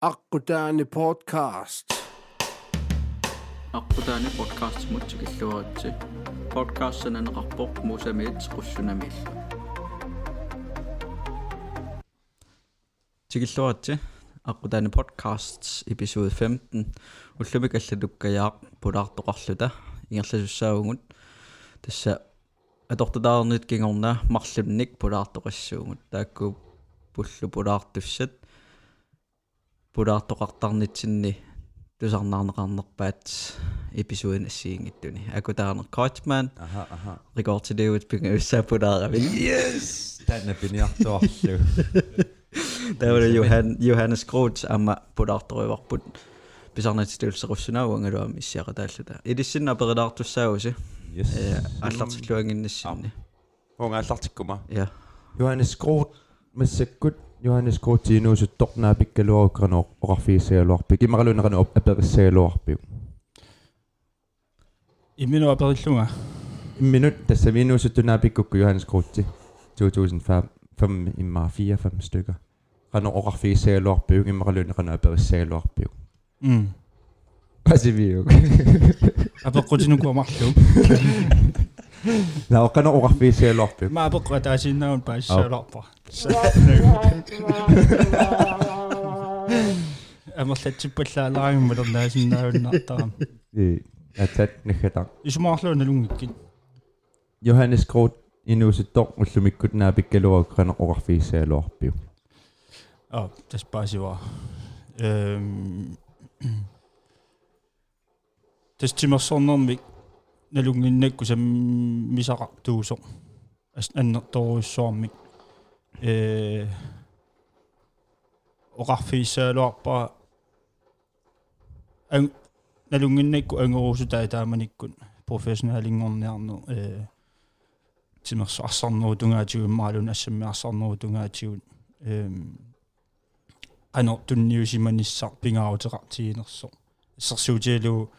аққутаани podcast. Аққутаани подкаст мутсикиллуаратси подкастсананеқарпоқ мусамиит qussунамил тикиллуаратси аққутаани подкаст episode 15 уллумик аллалуккаяақ пулаартоқарлута ингерласуссаагугут тасса атортутаарнит кингорна марлунник пулаартоқассуугут таакку пуллу пулаартуссат пулаартоқартарнитсинни тусарнаарнеқарнерпаат эпизодин ассиингиттуни акутаарнер коачман аха аха. Рекордсидеут пинга уссапулаарави yes! Танна пиниарторлу тавра Johan Johannes Groth амма пулаарториварпут писарнатитулсеруссунаагу иссиаqa тааллута. Илиссинна перилаартуссаагуси yes. Э аллартиллуангиннассинни онга аллартиккума я Johannes Groth массаккут Johannes Cortinus tornaapikkaluarukkano orarfiisaaluarpik imaqaluneranu aperissaaluarpik Imminu aperilluga imminut tässä minuusutunaapikku Johannes Corti 2005 imma 4 stykker. Qanu orarfiisaaluarpik imaqaluneranu aperissaaluarpik mm. Qasiviuk apeqqutinuku amarlu на оқано оқарфиисаалуарпи ма апеққа таасиннаун паассааларпа амерлатсиппаллаалаарин мулернаасиннаавиннартаа и атат нахатар исумаарлуна лунгиккит Johannes Groth инуусуттор уллумиккутнаа пиккалуаруккано оқарфиисаалуарпи а тас паасива эм тас тимерсорнэрми налунгиннакку сам мисақартуусо ас аннерторуиссуармик э оқарфиссаалуарпаа ан налунгиннакку ангерусутаа тааманиккут профессионалингорниарну э тимерсо арсарнуу тунгаатигуммаалун ассаммиарсарнуу тунгаатигут эм ано тунниусиманиссар пингаарутеқартигинерсо иссерсуутиалу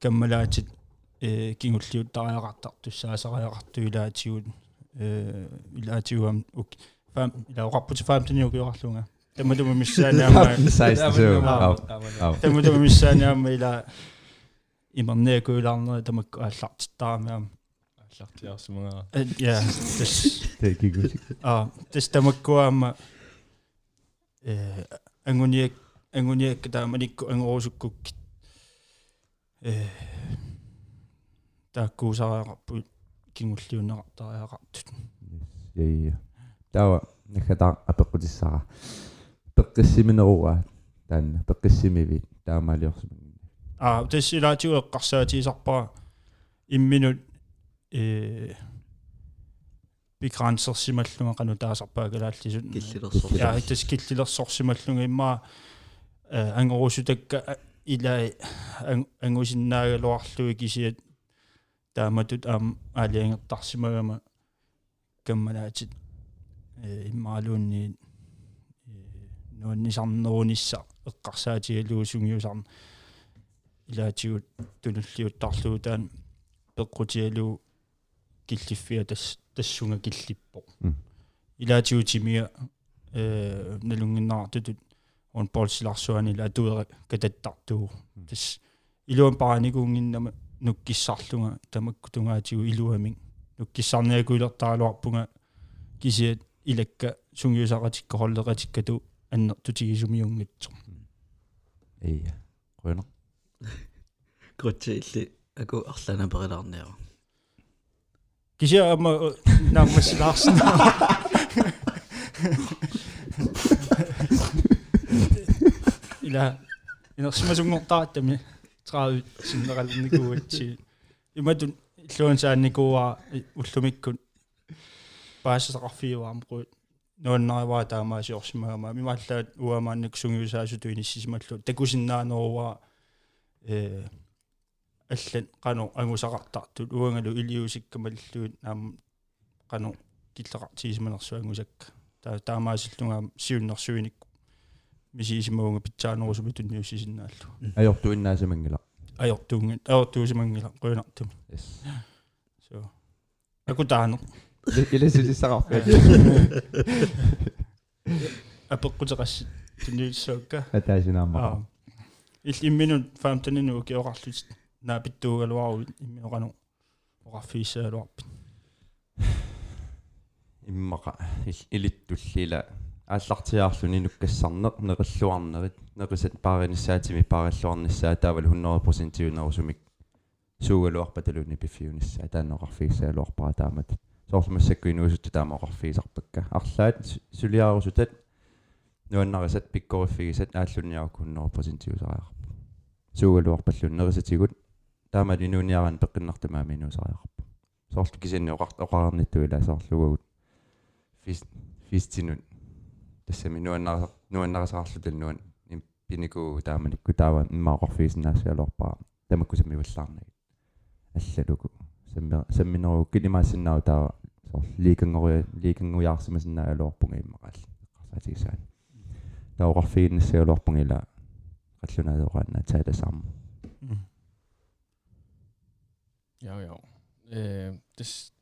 каммалаатит э кингуллиут тариақартар туссаасариақарту илаатигут э илаатигуам ук фам илаоқарпути фаамтаниукиоқарлунга тамматума миссаанаама тамматума миссаанаама ила имернеакуилаарнери тамакку ааллартиттарамаама аллартиарсумага я тас текигусик а тас тамаккуаама э ангуниак ангуниак тааманикку ангорусуккуккит э тааккуусариақарпут кингуллиунеқартариақартут яия тава нахатар апеққутиссара пеққиссиминеруа таанна пеққиссимивит таамаалиорсумагин а тас илаатигу эққарсаатиисарпаа имминут э бигрансерсималлунга кану таасарпаа галааллисут киллилерсор я тас киллилерсорсималлунга. Имма э ангорусутакка илай ангусиннаагалуарлуи кисиат тааматут аам аалиангертарсимагама каммалаатит э иммаалуунни нуаннисарнерунисса эққарсаатигалуусунгиусарн илаатигут тунуллиуттарлуутаан пеққутигалу киллиффиа тас тассунга киллиппо. Илаатигутимиа э налунгиннаартутут он полсиларсуани латуера кататтартуу. Тас илуан параникуунгиннама нуккиссарлунга тамакку тунгаатигу илуамин нуккиссарниакуилертаалуарпунга кисиат илакка сунгиусаратикка холлератиккату аннертутигисумиунгитсо ия қойно крутсиилли аку арлана перилаарниара кисиа ама нааммассилаарсна ила инерсимасунгортааттами траавит синнералникууатси иматун иллуансаанникууа уллумиккут паассақарфиуаампруут нуаннариваа таамаасиорсимагама мимааллаат уамаанник сунгиусаасуту иниссисималлу такусиннаанеруа э аллат кану ангусақартартут. Уангалу илиусиккамаллуут наам кану киллеқартигисманерсу ангусакка. Таа таамаасиллунгаам сиуннэрсуиникку мисисимаунга питсаанерусуми тунниуссисиннааллу ajortuinnaasumangila ajortuungit ajortuusimангила quinartum yes so акутаано илэсулиссақарфиат апеққутеқасси тунниссаакка атаасинаамаа аа ил имминут 15 нину киоқарлут наапиттуугалуару имминорану оқарфиисаалуарпит иммаqa илиттуллила ааллартиаарлуни нуккассарнеқ неқиллуарнерит неқисат пааринissaатими паараллуарниссаа таавал 100% тиунерусумик суугалуарпаталуни пиффиунissaa таанеқарфииссаалуарпара таамат соорлумассакку инуусутта таамаақарфиисарпакка арлаат сулиаарусутат нуаннарисат пиккориффигисат ааллуниарку 100% тиусариарпа суугалуарпаллун нерисатигут таамат инуниаран пеққиннартамаа минусариарпа соорлу кисинни оқартоқарниттуила соорлугагут фис фистинут тассами нуаннара нуаннарасаарлутал нуан пинику тааманикку таава иммаақорфиисинаассиалуарпаа тамакку саммиваллаарнагит аллалуку. Самми самминеру килимаассиннаау таава. Соор ликангориа ликангуяарсимасиннаа алуарпунга иммақаал эққарсаатигисаан таоқарфииннассиалуарпунгила қаллунаадоқаанна тааласаарма Ja, ja. Øh, det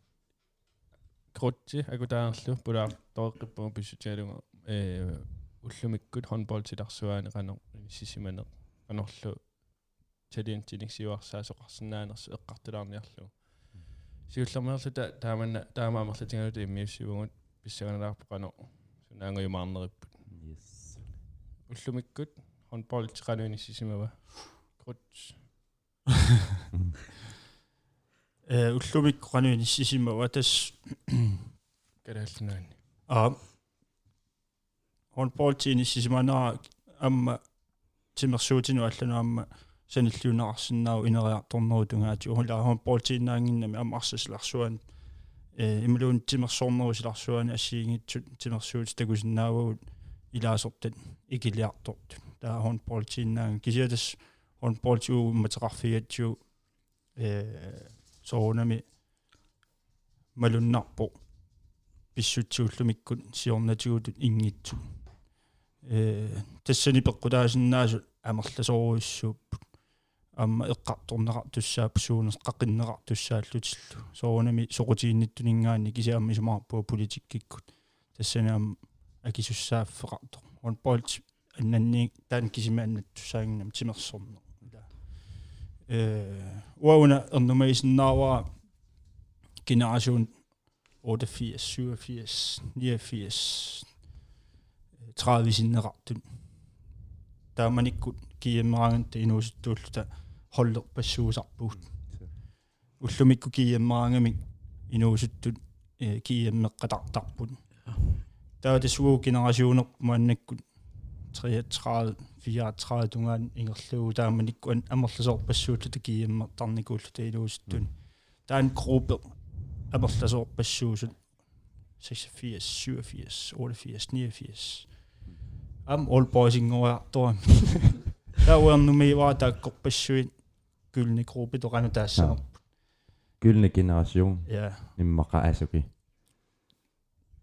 krutsi akutaarlu pulaar toeqqippugu pissutialunga øh ullumikkut håndboldtidarsuaani qano sissimaneq qanorlu taliantiниksиуарсаасоқарсинааnersu эққартулаарниарлу сиуллермерлу та тааманна таамаамерлутингалут иммиуссивугут писсаганалаарпу qano сунаангуйумаарнериппут yes. Уллумиккут qanуини сисимава крут э уллумик qanуини сисимава тас калааллунаани а håndboldтини сисиманаа амма тимерсуутину аллану амма саниллуунеқарсинаау инериарторнеру тунгаати ула håndboldтинаангиннами амма арсасларсуан э имлуун тимерсорнеру силарсуани ассиингитсут тимерсуут такусиннаавагут илаасортат икилиарторту. Таа håndboldтинаанг кисиатас håndboldтуу матеқарфигатсуу э соонами малуннарпо писсутсууллумиккут сиорнатигутут ингитсу э тассани пеққулаасиннаасут амерласоруйуссууппут амма эққарторнеқар туссаап суунес қақиннеқар туссааллутиллу соонами соқутиинниттунингаани кисиамми сумаарпуа политиккиккут тассанаам акисуссааффеқартор он болт аннанни таан кисима аннаттусаагиннам тимерсорнер э уауна эрнумаисиннааваа generation 88 87 89 30 синнеқартут тааманиккут киеммаангат инуусуттууллута холлерпассуусарпуут уллумикку киеммаангамик инуусуттут э киеммеққатартарпут таата суу генерасионер мааннаккут 33 34 тунгаан ингерлуу тааманикку амерласоорпассуутлута киеммертарникууллута инуусуттун таан группе амерласоорпассуусут 86 87 88 89 am all boys ингориартуа тауэрнумииваа тааккорпассуит gyllene gruppe торану таассаа gyldne generation ja иммаqa асуки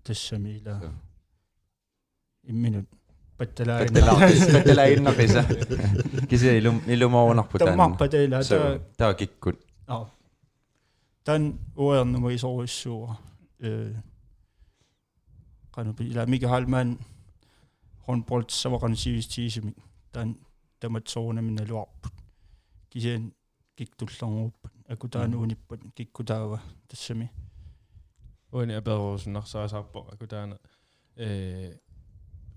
тассамила имминут патталаа патталаиннақиса кися илум илумоорнарпу таан таммарпа таила таа таа киккут аа тан уернума исоруссууа э кану ила мика халман håndbold савакан сивистиисими таан таматсоорнамина луарпут кисиан киктуллернеруппут акутаанууниппут киккутаава тассами уани аперуусуннарсаасаарпо акутаана э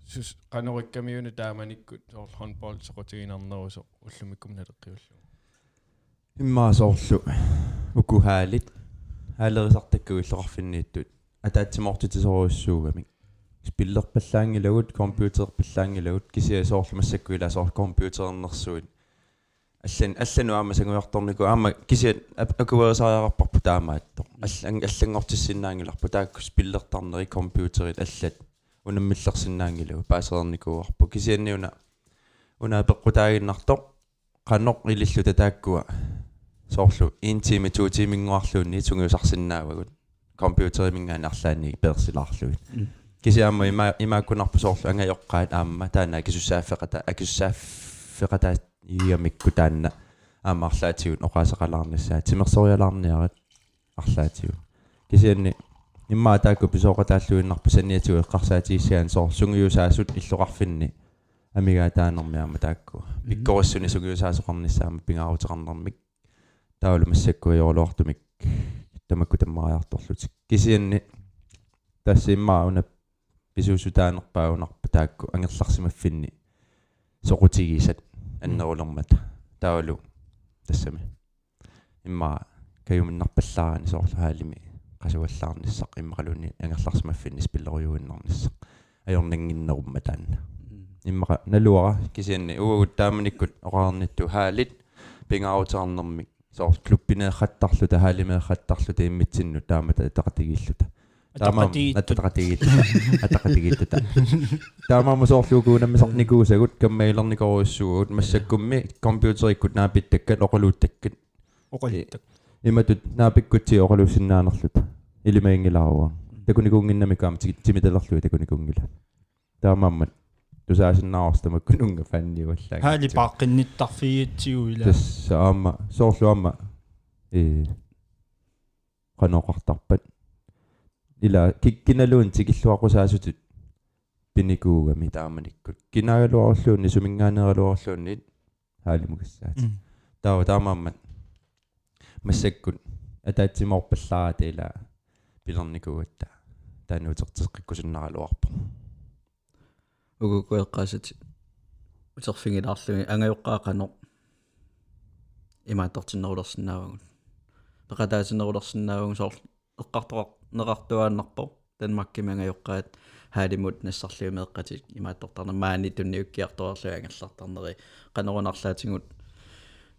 сус канориккамиуна тааманиккут соор håndbold соқутигинарнерусо уллумиккум налеққиуллу иммаасоорлу укухаалит хаалерисартаккуиллеқарфиннииттут атаатсимортитисоруссуугамик спиллерпаллаангилагут компьютерпаллаангилагут кисиасоорлу массаккуилаасоор компьютернерсуит аллан аллану аама сангуярторнику аама кисиат акуверисариарпарпу таамаатто аллан аллангортиссиннаангиларпу таакку спиллертарнери компьютерит аллат унаммиллерсиннаангилагу паасерникуарпу кисианниуна уна пеққутаагиннарто qannoq ililluta taakkua sooрлу интими туутимингуарлуунни тунгиусарсинаавагут компьютеримингаани арлаани персилаарлуит кисиаама има имааккунарпу соорлу ангайоққаат аама таана акисуссааффеқата акисуссааффеқата иамикку таанна аама арлаатигут оқаасеқалаарнассаа тимерсориалаарниарат арлаатигу кисианни иммаа таакку писооқатааллуиннарпу саниатигу эққарсаатигиссаан соор сунгиусаасут иллоқарфинни амигаатаанермиама таакку пиккориссуни сугиусаасоқарнissaама пингаарутеқарнэрмик таулу массакку йорлуартумик тамакку таммариарторлутик кисианни тассиммаа уна писуусутаанерпаагунарпа таакку ангерларсимаффинни соқутигисат аннерулермата таулу тассами. Имма каюминнарпаллаарани соорлу хаалими qasuallаарnissaq иммақалуни ангерларсимаффинни спиллеруйуиннарниссақ ajornanginnerumma taanna иммаqa налуара кисианни. Угут тааманиккут оqaarnittu хaalит пингаарутеарнэрмик соор клуппинеэққаттарлута хаалимеэққаттарлута иммитсинну таамата тақатигииллута таама аттақатигииллута аттақатигииллута таамаама соорлуугуунаммисар никуусагут каммаилерникоруссугут массаккумми компьютериккут наапиттаккат оқалууттаккат. Оқалиттак иматут наапиккутси оқалуссиннаанерлута илимаингилааруа такуникуунгиннамикаама тимиталерлуи такуникуунгила таамааммат тусаасиннаарстамаккун унга фанниуаллаа хаали пааққинниттарфигитсигуила. Тасса аама соорлуама э каноқартарпат ила киккиналуун тикиллуақусаасутут пиникуугами тааманиккут кинаагалуарлуунни сумингаанералуарлуунни хаалимугассаат таава таамааммат массаккут атаатсиморпаллаата ила пилерникуугатта таануутертеққиккусиннаралуарпо угукуэққасат утерфингилаарлуги ангаюққаақано имааттортиннерулерсиннаавагун пеқатаасиннерулерсиннаавагун соор эққартоқар неқартуааннарпо данмаккими ангаюққаат хаалимут нассарлиу меэққатик имааттортарна маани тунни уккиарторлуи ангерлартарнери қанерунарлаатингут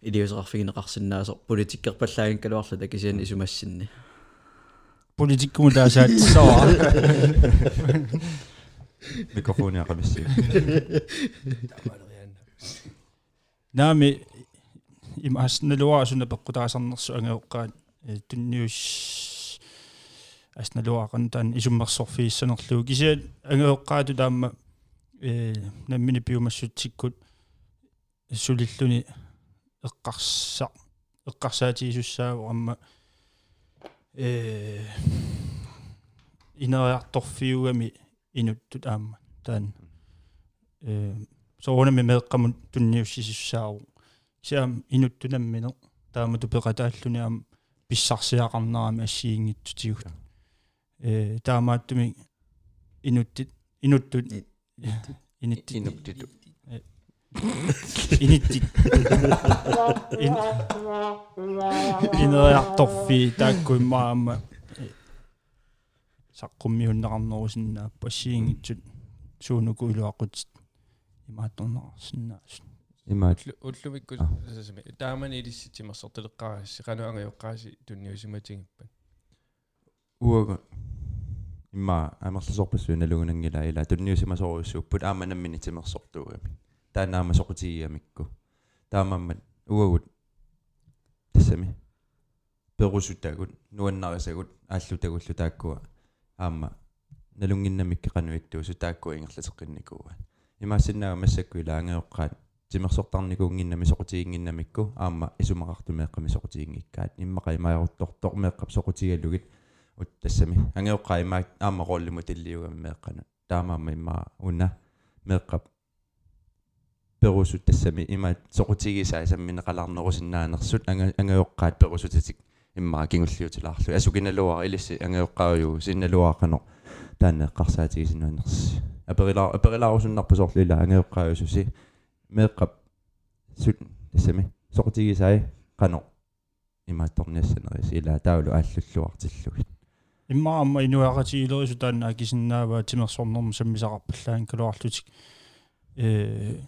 илиусеқарфигинеқарсинаасо политиккерпаллаагин калуарлу такисиан исумассинни. Политиккуму таасаатсаа микрофони ақалусси наами имаасналуарасуна пеққутаасарнерсу ангеоққаат тунниус асналуақан таан исуммерсорфииссанерлуу кисиат ангеоққаату таама э наммини пиумассутсиккут сулиллуни эққарсаа эққарсаатиисуссааву амма э инериарторфиугами инуттут аама таан э соонами меэккамут тунниуссисуссааву сиам инуттунаммине таамату пеқатааллуни аама писсарсиақарнарами ассиингиттутигут э таамааттуми инуттит инуттут. Инуттит. Инуттиту инуттит. Инериарторфи тааккуиммаама саққуммиуннеқарнерусиннаа пассиингитсут суунуку илуаққутит имаатторнеқарсинаасут имаат. Уллумикку сасами таамани илисситимерсортелеққарасси кануангаюққааси тунниусиматингиппат. Уага имма амерласорпассуи налугунангила ила тунниусимасоруссууппут ааманаммини тимерсортуугами таанаама соқутигиамикку таамаммат уагут тассами. Перусутагут нуаннарисагут ааллутагуллу тааккуа аама налунгиннамикки кануиттуу сутааккуа ингерлатеққинникууа имаассиннаага массакку илаангеоққаат тимерсортарникуунгиннами соқутигингиннамикку аама исумақартумеэққами соқутигингиккаат иммақа имаяруттортормеэққап соқутигаллугит ут тассами ангеоққаа имаак аама роллиму тиллиугами меэққана таамаама имаа уна меэққап перусут тассами имаат соқутигисаа самминеқаларнерусиннаанерсут ангеоққаат перусутитик иммаа кингуллиутилаарлу асукиналуара илисси ангеоққаажу синналуаақано таанеққарсаатигисинуанерси аперилаа аперилаарусуннарпу соорлила ангеоққаажуси меэққап сут тассами соқутигисаа қано имаатторниассанерис ила таулу ааллуллуартиллугит иммаама инуаратигилерису таанаа кисиннаава тимерсорнерм саммисақарпаллаан калуарлутик э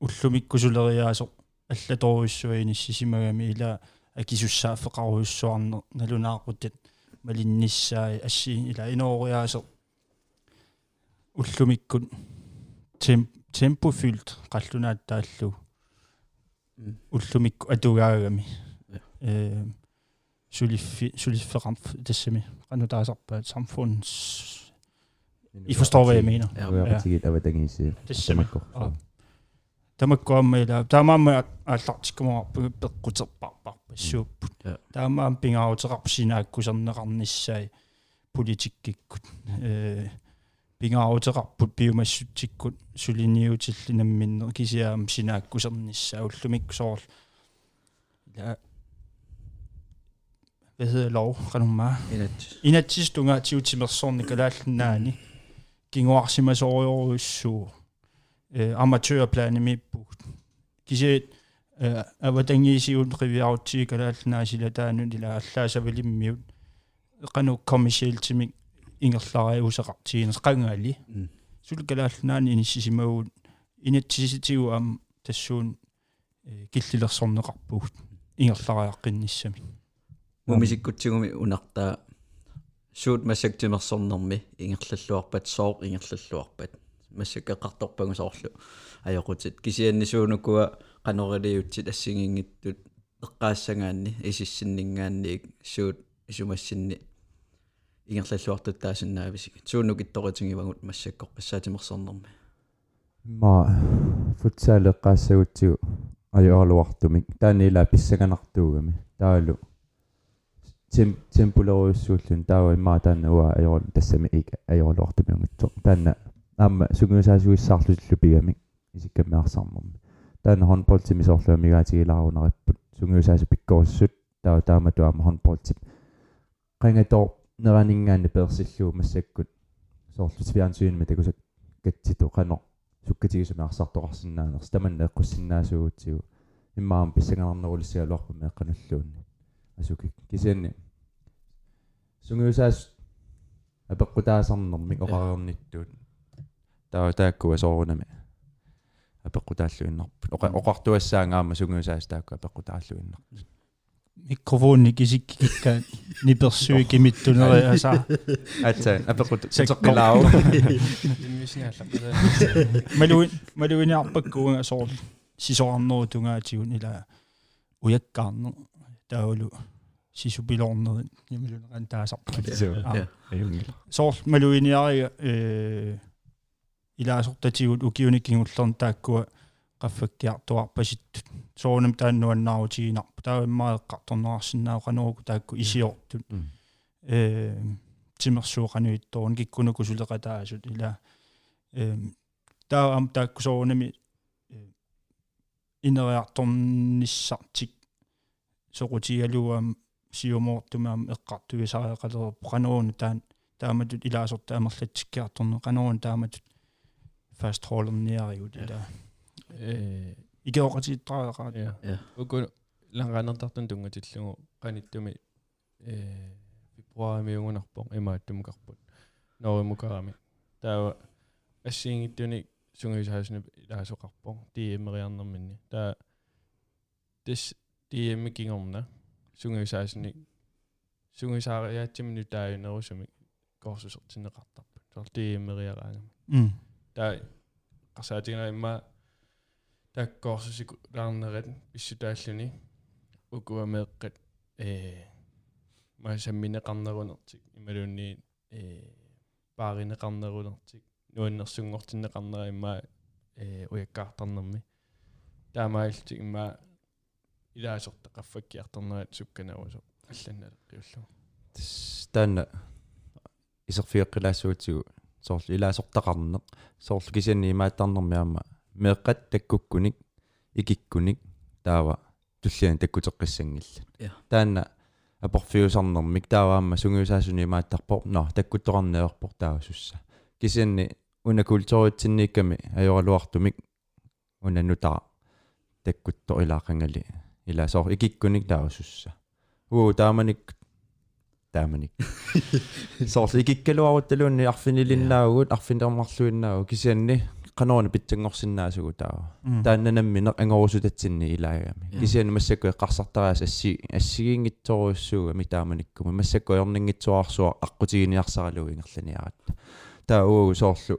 уллумиккусулериаасо аллаторуиссуини сисимагами ила акисуссааффеқаруйуссуарнер налунаақутат малинниссаи асси ила иноориаасо. Уллумиккут тем темпофyldt қаллунааттааллу уллумикку атугаагами. Э samfunds... I forstår, hvad jeg mener. Ja. Desemi. Tämä meillä, tämä on me latskama kutsapapa sup. Tämä on pingaut rapsina kusan rannissa politiikkikut. Pingaut rapput biomassutsikut suliniutillinammin kisiam sinakkusannissa ullumiksoor. Ja hvad hedder lov qanumma инат inatsistunga tiutimersorni kalaallinnaani kinguarsimasoriorussu э аматёрпланими кисе э аватангиисиун ривиарутсии калааллнаасила таанун ила аллаасавалиммиут эқану коммерциалтимик ингерлариусеқартигинес қангаали сул калааллнаани иниссисимагуут инатсиситигу ам тассуун э киллилерсорнеқарпугут ингерлариаққинниссами мумисиккутсигуми унартаа. Суут массактимерсорнэрми ингерллуарпат соор ингерллуарпат массаккеқарторпагу соорлу. Аёқутит кисианнисуунуккуа канорилиутсит ассигингиттут эққаассагаанни исиссиннингаанниик суут исумассинни ингерллуартут таасиннаависик суунук итторитингивагут массаккоқ пассаатимерсорнэрми ма футсаалеққаассагутсигу аюарлуартумик таанила писсаганартуугами таалу тем темпулеруйуссууллун таава имма таанна уа ажорл тассами ик ажорлуартумиунгитсо таанна аама сунгуусаасуиссаарлуллу пигамик исиккаммеарсармерми таанна хонболтими соорлуа мигаатигилаарунериппут сунгуусаасу пиккоруссут таава таама туама хонболтип qangatoo neraninggaanni персиллуу массаккут. Соорлу фиансуинми такусак катситу qano суккатигисумеарсартоқарсинаанерс таманна эққуссиннаасуугутсигу иммаам писсаганарнерулиссигалуарпу меэққануллуунни асуки кисианни сунгуусаас апеққутаасарнэрмик оқарерниттуут таа тааккуа соорунами апеққутааллуиннарпу оқа оқартуассаангаама сунгуусаас таакку апеққутааллуиннар микрофонни кисиккиккаат ниперсуи кимиттунери аса атса апеққут сеққилаау иммисинаалла малуин малуиниарпаккуунга соор сисоарнеру тунгаатигун ила уяккаарнер таулу сисупилорнерит нималунеран таасарпа я соор малуиниарига э илаасортатигут укиуниккингуллерн тааккуа qaffakkiartuarpasittut soonam taannuannaarutigинарпу таавиммаеққарторнерарсинаау qanooku таакку исиортут э тимерсууqanuittorun киккунуку сулеқатаасут ила э таа ам таакку соонами инериарторниссартик соқутигалуам сиумоортумаам эққартуисариақалерпу qanooну таан тааматут илаасорта амерлатсиккиарторне qanooну тааматут fast hollerniarigут ила э. Игеоqatiittaraaqaat я уку лангаанертартун тунгатиллугу qaниттуми э. Фебруаримиугунарпо имааттумукарпут норимукарами таава ассиингиттуни сунгисаасна илаасоқарпо тиэмериарнэрминни таа тис тиэмми кингорна сунгисаасни сунгисаариаатсимину тааюнерусуми корсусертиннеқартарпут соор тиэмериараангами м таа qarsaatiginaa imma таккоорсусику лаарнерат писсутааллуни укуамеэккат э масамминеқарнерунертик ималуунни э пааринеқарнерунертик нуаннерсунгортиннеқарнера имма э уяккаартарнерми таамаалтик имма илаасортақаффаккиарторнерат сукканауасо алланналеққиуллу таанна исерфиэққилаассуутигу соорлу илаасортақарнеқ соорлу кисианни имааттарнэрмиама меэққат таккуккуник икиккуник таава туллиан таккутеққиссангилла я таанна апорфиусарнэрмик тааваама сунгиусаасуни имааттарпор но таккутторнеерпор таавасусса кисианни уна культууритсинниикками ажоралуартумик уна нутара таккутто илаақангали илаасоор икиккуник таавасусса уу тааманик тааманик соорлу икиккалуарутталуунни арфинилиннаагут арфинермарлуиннаагу кисианни qanoona pitsanngorsinnaasugu taava тааннанамминеқ ангорусутатсинни илаагами кисиани массакку эққарсартараас асси ассигиингитсоруссууга митааманиккума массакку ернингитсуарсуа аққутигиниарсаралуг ингерланиаратта таа уугу соорлу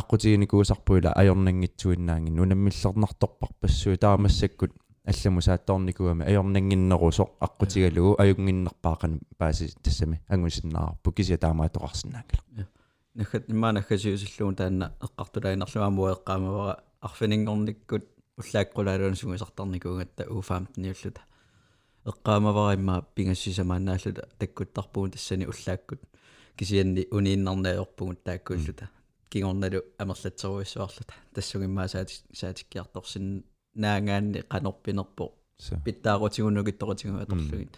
аққутигиникуусарпуила аёрнангитсуиннаангин унаммиллернарторпарпассуи таа массаккут алламусаатторникуами аёрнангиннерусо аққутигалугу аюнгиннерпаақани пааси тассами ангусиннаарпу кися таамаатоқарсинаангала нахат имаанаххасиусиллуун таанна эққартулаинерлуамуа эққаамавара арфинингорниккут уллааккулаалуун сунгисартарникуугатта уфаамтниуллута эққаамавара имма пингассисамаанааллута таккуттарпуун тассани уллааккут кисианни унииннарнаажорпугут тааккууллута кигорналу амерлатсеруиссуарлута тассугиммаа саати саатиккиарторсин наангаанни канорпинерпо. So питтаагутигунугитторутигу аторлугит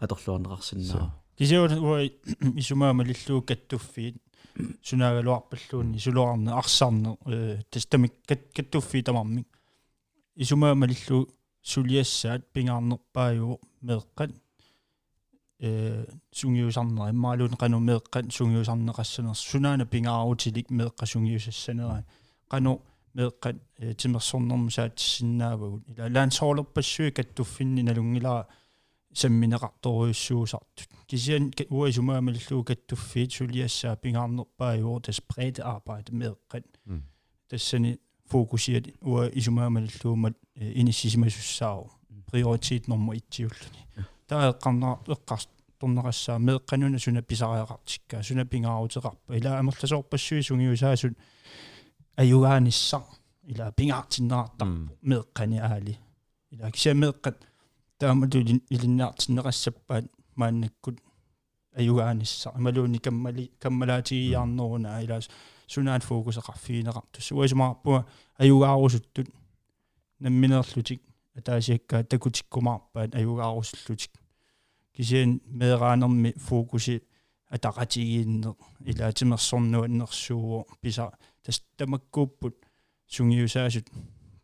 аторлуарнеқарсинаа кисиуна уа исумаама лиллуу каттуффиит сунаагалуарпаллуунни сулуарне арсарне э тестамик каттуффи тамармик исумаама лиллуу сулиассаат пингаарнерпааюу меэккат э сунгиусарнера иммаалуун кану меэккат сунгиусарнеқассанер сунаана пингаарутилик меэкка сунгиусассанера. Кану meeqqat timersornermusaat sinnaavagut ila laansoorlerpassui kattuffinni nalungilaa sammineqartoriussuusartut kisian uisumaamalluu kattuffiit suliassaa pingaarnerpaa juor das brede arbejde meeqqat mm. tassani fokusiat ua isumaamalluumat inissisimasussaar mm. prioritet nummer 1 ulluni taa eqqarnera eqqars tornerassaa meeqqanuna suna pisariaqartikkaa suna pingaaruteqarpa ila amerlasoorpassui sungiusaasut аюгаанisса ила пингаартиннеартарпу меэққани аали ила кися меэққат таамату илиннаартиннерассаппаат мааннаккут аюгаанisса ималууни каммали каммалаатигиаарнеруна ила сунаат фокусеқарфиинеқартус уасумаарпуа аюгаарусуттут намминерлутик атаасиаккаа такутиккумаарпаат аюгаарусуллутик кисиан меэраанерми фокуси атақатигиинне илаатимерсорнуаннерсууо писа тас тамаккууппут сунгиусаасут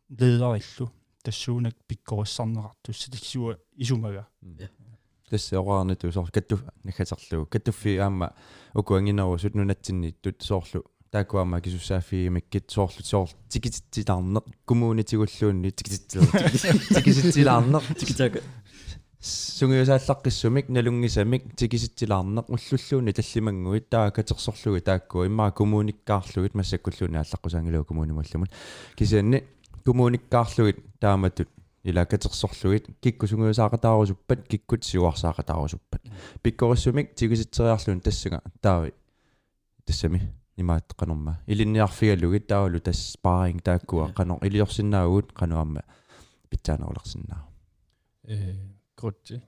леериллу тассуунак пиккориссарнеқартус таксуа исумага тасса ораарниту соор катту наггатерлугу каттуффи аама укуангинерусут нунатсинниттут соорлу таакуама кисуссааффи миккит соорлу соор тикититсилаарнеқ коммуунитигуллуунни тикититсилер тикиситсилаарнеқ тикитака сунгиусааллаққиссумик налунгисамик тикиситсилаарнеқ уллуллууни таллимангуит таа катерсорлуги таакку иммаа коммуниккаарлугит массаккуллууни ааллаққусаангилуу коммунимуллумут кисианни коммуниккаарлугит тааматут ила катерсорлугит кикку сунгиусаақатаарусуппат киккут сиуарсаақатаарусуппат пиккориссумик тикиситсериарлуун тассага таави тассами нимааттеқанорма илинниарфигалугит таавалу тас спаринг тааккуа қанор илиорсинаагуут қануамма питсаанерулерсинаа э крутти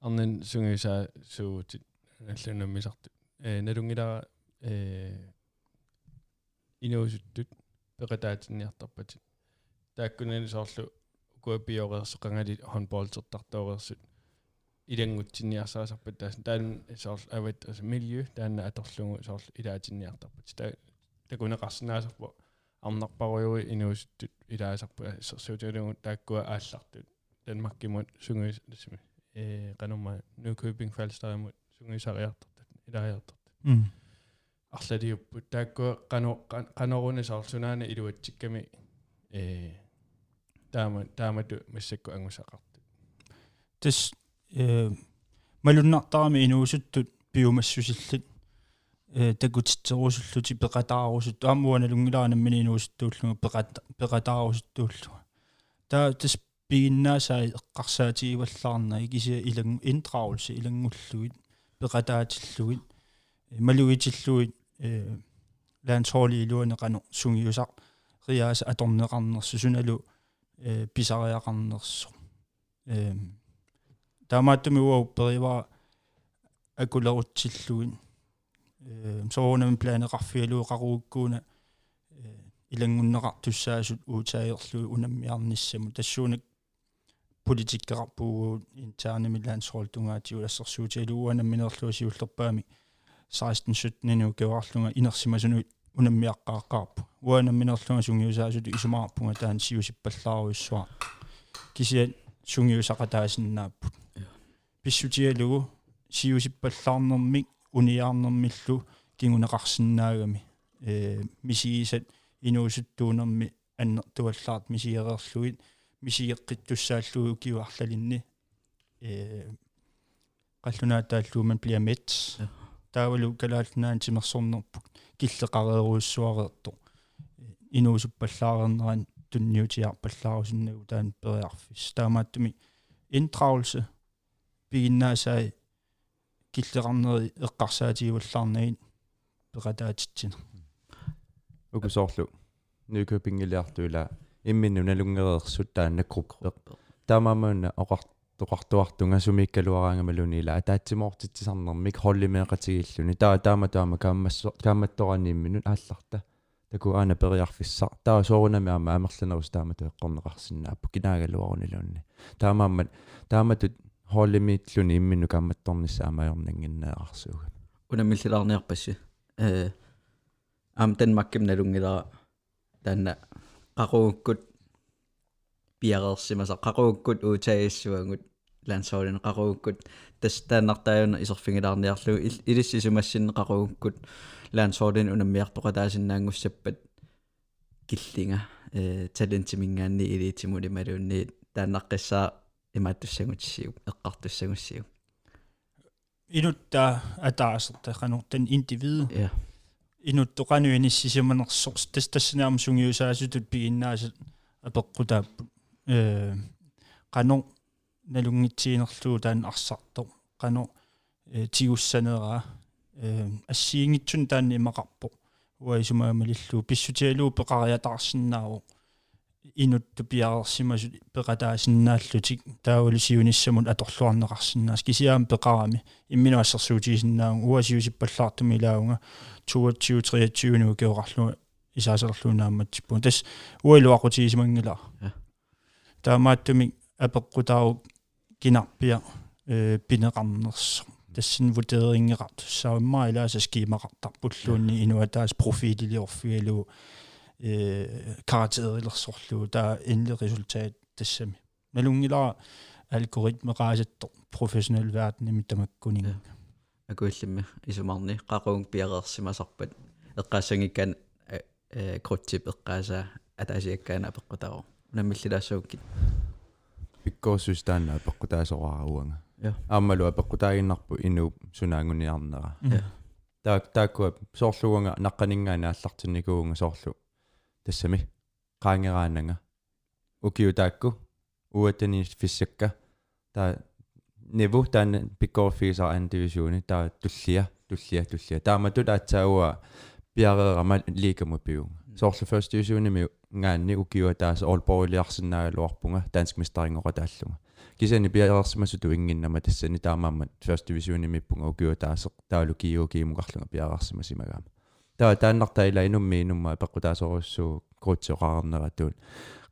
арнин сунгиса суутит аллунаммисарту э налунгилара э инуусуттут пеқатаатинниартарпатит тааккунани соорлу куапиореерсоқангали хонболтертартоореерсут илангутсинниарсаасарпат таас таан соорл ават милиу таанна аторлугу соорл илаатинниартарпат та такунеқарсинаасарпу арнарпаруйуи инуусуттут илаасарпу сэрсуутилугу тааккуа ааллартут данмаркимут сунгуис э канумма нукөпинг фалстарамут сунгуисариартартат илариартарт м арлалиуппут тааккуа қано қаноруни соорлунаана илуатсикками э таама таамату массакку ангусақарту тас э малуннартарами инуусуттут пиумассусиллит э такутитсерусуллути пеқатаарусут аамуана лунгилаанаммини инуусуттууллуга пеқат пеқатаарусуттууллуга таа тас пигиннаасаа эққарсаатигиваллаарна икися илангу интрауэлси илангуллугит пеқатаатиллугит малуитиллугит э лансхоли илуанеқано сунгиусақ риааса аторнеқарнерсу суналу э писариақарнерсо э таамааттуми уау перива акулерутсиллугин э соонам планеқарфиалуу қарууккууна э илангуннеқартуссаасут уутаайерлуу унаммиарниссаму тассуунак политиккеқарпуугуут интернемилаансрол тунгаатиулассерсуутиалууана минерлуусиуллерпаами 16 17 кеварлунга инерсимасунуит унаммиаққааққарпу уанамминерлунга сунгиусаасут исумаарпунга таан сиусиппаллааруиссуа кисиат сунгиусақатаасиннааппут писсутиалугу сиусиппаллаарнэрмик униаарнэрмиллу кингунеқарсинаагами э мисигисат инуусуттуунерми аннертуаллаарт мисиерерлугит мисиеққиттуссааллугу киуарлалинни э qallunaataalluu man bliver mæt таавалу калаалнаан тимерсорнерпут киллеқарееруйссуареэрту инуусуппаллаарернеран тунниутиарпаллаарусиннагу таан периарфис. Таамааттуми интраулсе пигиннаасаа киллеқарнери эққарсаатигуллаарнагит пеқатаатитсина укусоорлу. Нюкөпингилиартуила имминну налунгереерсут тааннаккрук таамаамаана оқар тоқартуартунга сумиккалуараангамалуни ила атаатсимоортитсисарнэрмик холлимеэқатигиллуни таа таама таама кааммассо кааматтораниимминут аалларта. Таку аана периарфиссар. Таа соорунами аама амерланерус таама туэққорнеқарсинааппу кинаагалуарунилуунни таамааммат тааматут холлимиитлуни иммину кааматторнisса амаёрнангиннеарсууга унамиллилаарниарпасси э ам танмакким налунгилара таанна qaquukkut piareersimasa qaquukkut uutaagissuangут лансоолин qaquukkut тастааннартааюна исерфингилаарниарлу илиссисумассинне qaquukkut лансоолин унаммиартоқатаасиннаангуссаппат киллинга э талентимингаанни илиитимули малуунни тааннаққиссаа имааттуссагутсиуп эққартуссагуссиуп инутта атаасерта канортан индивид я инуттоqanuiниссисиманерсорс тас тассинаам сунгиусаасутут пигиннаасат апеққутааппут э qano налунгитсиинерлуу таан арсарто qano тигуссанераа э ассиингитсун таанни имақарпо уаисумаамалиллуу писсутиалуу пеқариатаарсинааву инутту пиарерсимасут пеқатаасиннааллутик таавалисиуниссамут аторлуарнеқарсинаас кисиаам пеқарами имминуассерсуутисиннаам уасиусиппаллаартуми илаунга 22 23 nu георарлу исаасерлуунаамматсиппу тас уилуақутигисимангила таамааттуми апеққутаару кинарпиа э пинеқарнерс тассин вутерингеқарт саамма илааса скимақартарпуллуунни инуатаас профилилиорфиалу э каратерилерсорлуу таа endelig resultat тассами. Налунгилара алгоритмеқаасатто профессионал верден имиттамаккунинга акуиллимми исумарни qaqung piareersimasarpat эққаассангиккан э крутсип эққааса атаасиаккаана апеққутаро. Наммиллилаассууккит пиккоосус таана апеққутаасораарауанга я аамалу апеққутаагиннарпу инууп сунаангуниарнера я таак тааккуа соорлуунга наққанингаана аллартинникуунга соорлу тассами qaangeraananga ukiu taakku uatani fissakka ta niveau taana pikkorfiisa an divisioni ta tullia tullia tullia taamatu taatsaua piareerama liikamu piunga soorlu first divisioni mi ngaanni ukiu taas allborgiliarsinnaaluarpunga dansk mesteringoqa taallunga kisani piareersimasutu inginnama tassani taamaammat first divisioni mippunga ukiu taas taalu kiu kiimuqarlunga piareersimasimagaama таа тааннартаила инумми инумма пеккутаасоруссуу круутсоқарнератуун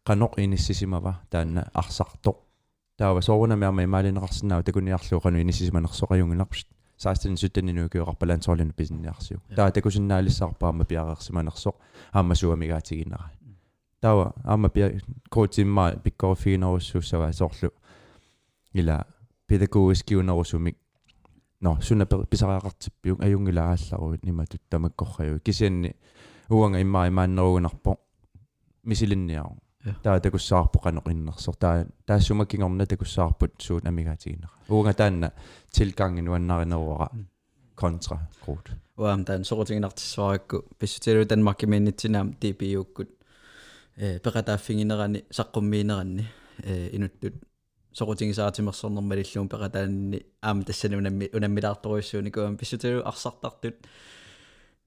каноқ иниссисимава таанна арсарто таава соорунамиарма имаалинеқарсинаава такуниарлуу кану иниссисиманерсоқаюнгиларпшит 16 17 нуукиоқарпалаансоорлину писинниарсиу таа такусиннаалиссаарпаама пиареерсиманерсоқ аама суамигаатигиннера таава аама пиа круутимма пиккорфигинеруссууссава соорлу. Ила педагогискиунерусумик no sunna pisaraaqartippiuk ajungilaallaruut nimatut tamakkorraju kisianni uanga imma imaannerugunarpo misilinniaru taa takussaarpo qanoqinnersor taa taassumаккингорна takussaarput suut amigaatigиннера uanga taanna tilgangen uannarineruara kontra grut уам таан сорутигинартиссуаракку писсутилу данмарки миннитсинаам типиууккут э пекатааффигинерани саққуммиинеранни э инуттут сорутигисаатимерсорнэрмалиллуун пекатаанни аама тассани унамми унаммилаарторуйссууни куам писсутилу арсартартут.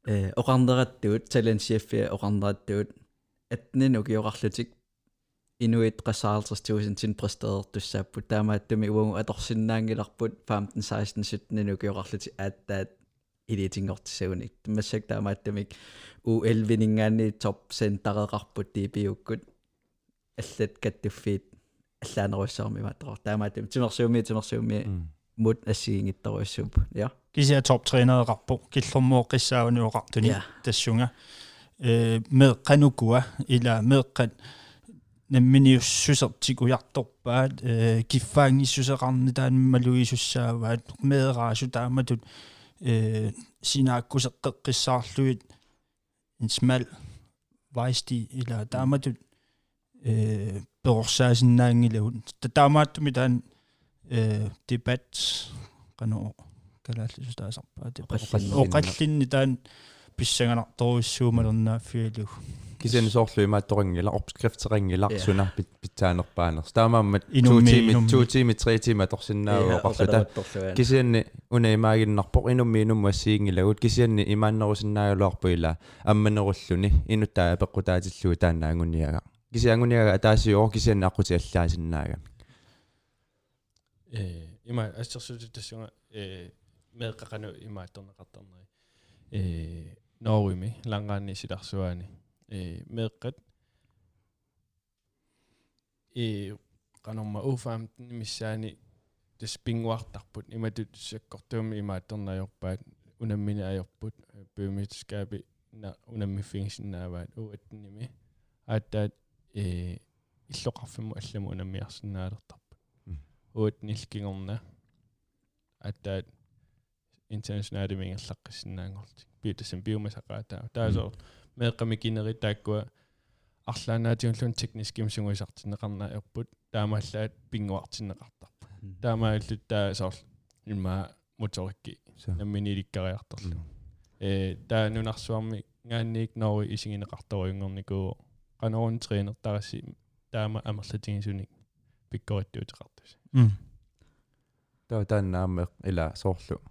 Э оқарнераттуут таленсиаффиа оқарнераттуут атнин укиоқарлутик инуит qassаартерстуусин тин престерертуссааппут таамааттуми уангу аторсиннаангиларпут. 15 16 17 укиоқарлути ааттаат илитингортисагуник тамассак таамааттумик. У11 нингаани топ сентареқарпут типиуккут аллат каттуффиит аллаанеруссаарми мааттарор таамааттум тимерсууми тимерсууми мут ассигингитторуссууп я кися топ тренереқарпо киллэрмоо қиссаауниоқартуни тассунга э меққанукуа ила меққат намминиуссусертикуярторпаат э киффаангиссусеқарни таанмалуисуссааваат меэраасу тааматут э синааккусеққеққиссаарлуит en smal vejsti ила тааматут э перорсаасиннаангилавут таамааттуми таан э дебат каноо калааллису таасарпаа оқаллинни таан писсаганарторуссуумалернааффиалу кисен соорлу имаатторингила опскрифтерингиларсуна питсаанерпаанерс таамааммат 2 тими 2 тими 3 тими торсиннааву оқарлута кисианни уна имаагиннарпоқ инумми инумма ассиингилагут кисианни имааннерусиннаагалуарпу ила амманеруллуни инуттаа пеққутаатиллуу тааннаангуниага кисиангуниага атаасиоо кисианни аққути аллаасиннаага э има ассерсуути тассунга э меэккакану имаатторнеқартарнери э норуими лангаанни силарсуаани э меэккат э канорма уфаам миссаани тас пингуартарпут иматут саккортууми имаатторнаajorpaat унаммини ajorput biometriskaapi на унаммиффигисиннааваат уаттними ааттаат э иллоқарфиму алламу унаммиарсинаалертарпут уут нилкингорна ааттаат internationale мингерлаққиссинаангорти биутасам биумасақаатаа таасоо меэққамикинери тааккуа арлаанаатиуллун техниским сунгуисартинеқарна ерпут таамааллаат пингуартинеқартарпа таамааллут таа соор имма моторикки намминиликкариарторлу э таа нунарсуарми гаанниик нори исигинеқарторуйунгорникуу qanорун тренертарасси таама амерлатигисуник пиккориттуутеқартус таа тааннаамме ила соорлу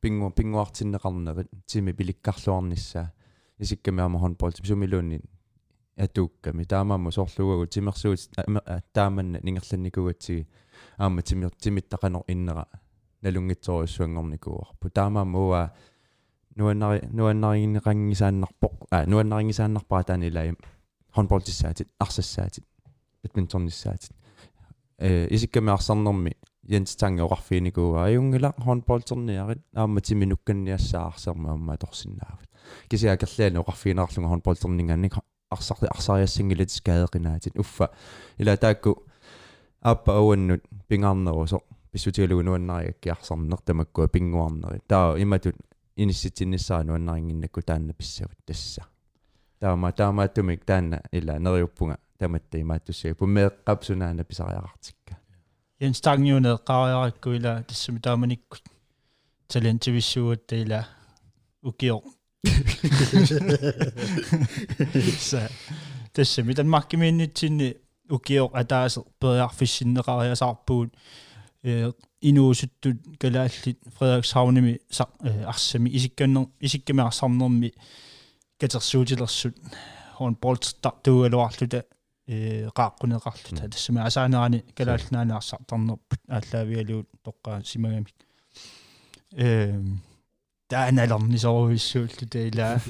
пингу пингуартиннеқарнерит тими пиликкарлуарниссаа исиккамиама хонбол сумилуунни атуукками таамааму соорлугагу тимерсуут тааманна нингерланникугатсиги аама тимер тимиттақанер иннера налунгитсориуссуангорникуарпу таамаамуа нуаннари нуаннарингиқангисааннарпоқ а нуаннарингисааннарпаа таанилаа хонболтиссаатит арсассаатит бадминтонниссаатит э исикками арсарнэрми Jens Tange oqarfiinikuu ajungila handballterniarit aamma timinukkanniassaaarserma amma torsinnaavut kisiakerlaani oqarfiinerarlunga handballterningaannik arsarti arsariassingilit skadeqinaatit uffa ila taakku aappa awannut pingaarneruso pissutigalugu nuannariakki arsarner tamakkua pinguarneri taa imatut inissitinnissаа nuannaringinnakku taanna таама таамааттумик таанна ила нериуппунга таматта имааттуссага пумеэккапсунаана писариарартикка Jens Tangjunet qariarikku ila tassumi taamanikkut talentivisuutta ila ukior sa äh, tassumi tan markimiinnitsinni ukior ataaser periarfissinneqariasarpuut inuusuttut kalaallit Frederikshavnimi arsami isikkanner isikkamaarsarnermi arsarnermi katersuutilersut hon boltstartualuarluta qaaqquneqarluta тассами асааnerani калаалнааниарсартарнерпут ааллаавиалуут тоққаа симагами э тааналернисоруиссууллу таилаа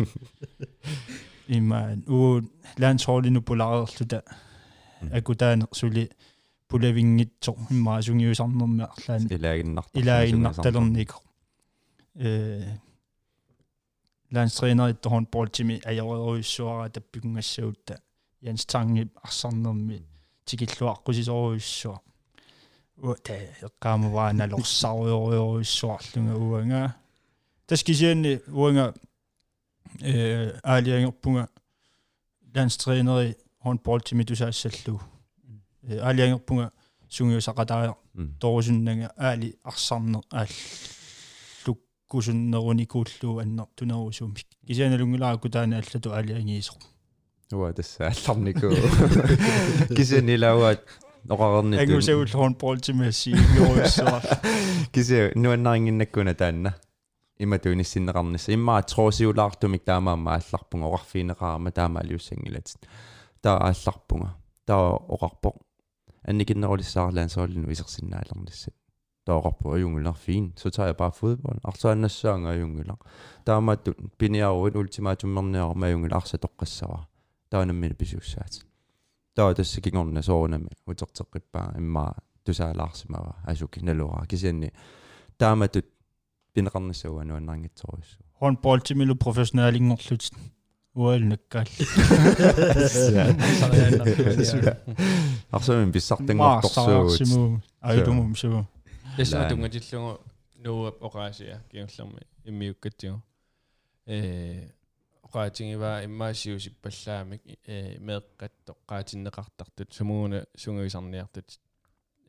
имаан уу лансхолину полареерлута акутаанер сули пулавингитсо иммаа сунгиусарнерми арлаани илаагиннарта илаагиннарталернико э ланстренер итторхон болтими аёреруиссуара таппикунгассаутта Jens Tange арсарнерми тикиллуаққусисоруйссуа ута эққаамаваана лорсаруйоруйссуарлунга уанга таскисианни уанга э аалиангерпунга ланстренери håndbold til midusaasallu аалиангерпунга сунгиусақатаа торусуннага аали арсарнер ааллуккусуннеруникууллуу аннер тунерусумик кисианалунгилаарку таана аллату аалиангиисоқ уа тасса алларнику кисенилауат оqarerni ангусагул håndbold til messi юуссуар кисе нуаннарингиннаккуна таанна имату ниссиннеқарнисса иммаа троосиулаартумик таамаама алларпунга оqarfiineqaarma таама алиуссангилатит таа аалларпунга таа оqarpoq анникиннерулиссаарлаан сооллину исерсиннаалерниссат таоqarpu ajungullar fin så tager jeg bare fodbold arsaannassanga ajungullar taamattut piniaruut ultimaatummerniarma ajungul arsa toqqassara таанаммини писуссаат таа тасса кигорна соорнами утертерқиппаа иммаа тусаалаарсимава асуки налуара кисианни тааматут пинеқарнассауа нуаннарнгитсоруссу håndbold til milu professionaalingorlut уалнаккаал арсамин писсартангорторсуут айдумум суу Tässä tungatillungu nuuap oqaasiа kiullermi immiukkatigu э oqaatigiva immaasiusippallaamik э meeqqatto qaatinneqartartut sumuuna sunguisarniartut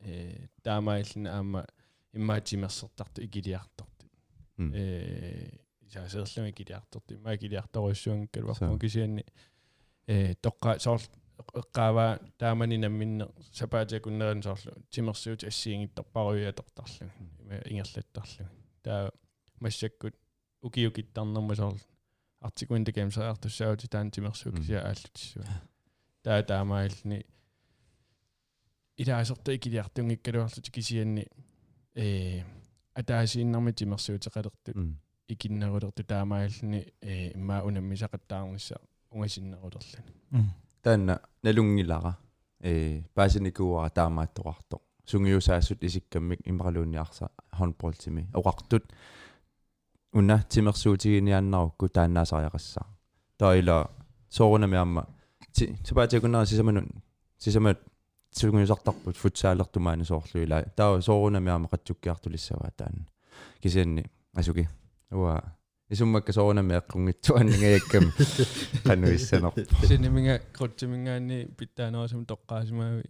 э таамаиллна аама иммаатимерсертарту игилиартортут э саасерлуми игилиарторту имма игилиарторуссуангкалуарпу кисианни э тоққа соор эққаава таамани намминне сапаатиакуннеран соорлу тимерсуут ассиингиттарпаруйаатортарлу ингерлаттарлу таа массаккут укиукиттарнерма соорлу артикуинта геймсеартуссаути таан тимерсуут кися ааллутиссуа таа таамаални илаасерта икилиартунгиккалуарлути кисианни э атаасииннарми тимерсуутеқалертут икиннерулерту таамааллани э имма унаммисақаттаарнisса унгасиннерулерлани таанна налунгилара э паасиникууара таамааттоқарто сунгиусаассут исиккаммик имаралуунниарса хонболтими оқартут уна тимерсуутигинианнарукку тааннаасариақассаа таила соорунами амма типаатикуннера сисаманун сисамат сунгиусартарпут футсаалертумаани соорлуила таа соорунами амма қатсуккиартулиссаваа таанна кисианни асуки. Уа исуммакка соорунами эққунгитсуаннгаяккам кануиссанерпа синеминга крутсимингаани питтааноосум тоққаасимаави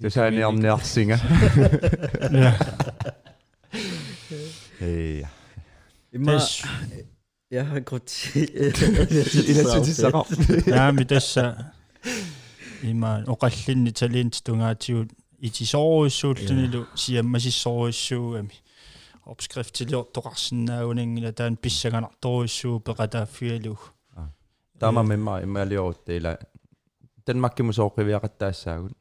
тусааниарниарсинга Эй. Имма я крутси иласутиссақар яами тасса има оқаллинни талиинт тунгаатигут итисооруссууллунилу сиаммасиссооруссууами opskriftilor toqarsinnaaguningila taan pissaganartorussuu peqataaффиалуг таама мемма имаалиорутта танмаккиму сооқивиақаттаассаагут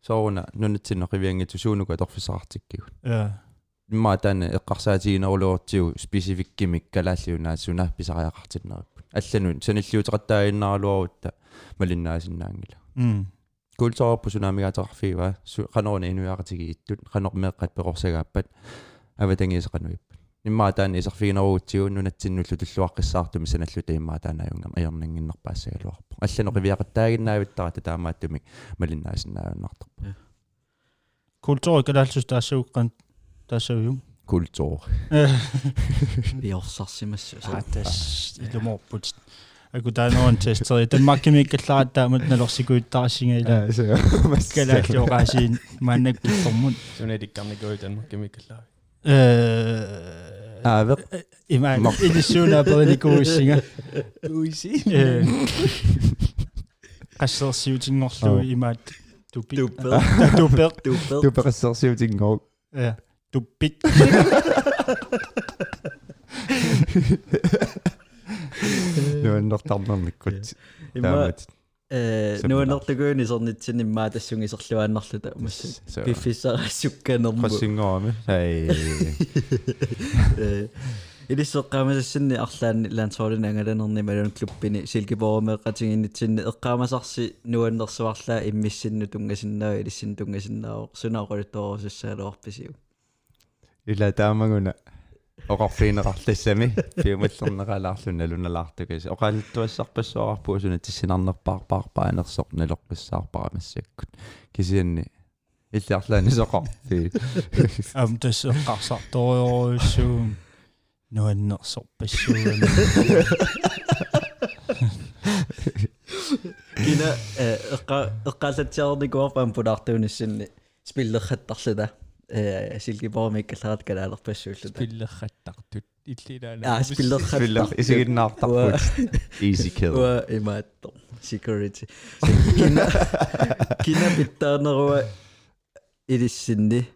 сооруна нунатсиннеқивиангиту суунука торфисақартиккигут я имма таана эққарсаатигинерулуортигу спецификкимик калааллиунаассуна писариақартиннериппут алланун саниллиутеқаттаагиннаалуарутта малиннаасиннаангила м култорпу сунамигаатерфиива қанорна инуяақатиги иттут қанормеэққат пеқорсагааппат аватангисеқануиппат имма таана исерфигинеруутсигу нунатсиннуллу туллуаққиссаартуми саналлута имма таанаюнгам аернингиннерпаассагалуарпу алланеқивиақаттаагиннаавиттарата таамааттумик малиннаасиннаавиннартарпу kultur kalaalsus taassauqqan taassavju kultur биорсарсимассу атас илуморпут аку таанерун тестери Eh, ah, wel. Eh, eh, in, mijn, in de sauna politico zingen. Hoe is het? Castel shooting nog zo oh. in mijn. Toepel. Toepel. Toepel. Toepel shooting ook. Ja. Toepie. Nog dan dan kort. Ja. Иммаа тассунгисерлуааннарлута масса пиффисарассукканерму qassingorami hey э илиссеққаамасассинни арлаанни лаансоолин ангаланерни малун клуббини силкиборомеққатигиннитсинни эққаамасарси нуаннерсуарлаа иммиссинну тунгасиннаа илиссин тунгасиннаа сунаақолутоорусуссаалуарписиу ила таамагуна оқарфиинеқарлассами пиумаллернеқалаарлуна луналаартукас оқааллуттуассарпассуарпуу суна тиссинарнерпаарпаарпаанерсоқ налоққиссаарпарамассаккут кисианни иллиарлаани соқарфи ам тассеққарсарториоруссуу нуаннерсорпассуугана кина э эққа эққалатсиарникуарпаам пулаартуунissинни спиллерхаттарлута э силкиборомиккалларат калаалерпассууллута пиллерхаттартут иллилаана аа спиллерхаттар филлер исигиннаартарпут easy kill. Уа имаатто security. Кина кина биттаанеруа илиссинни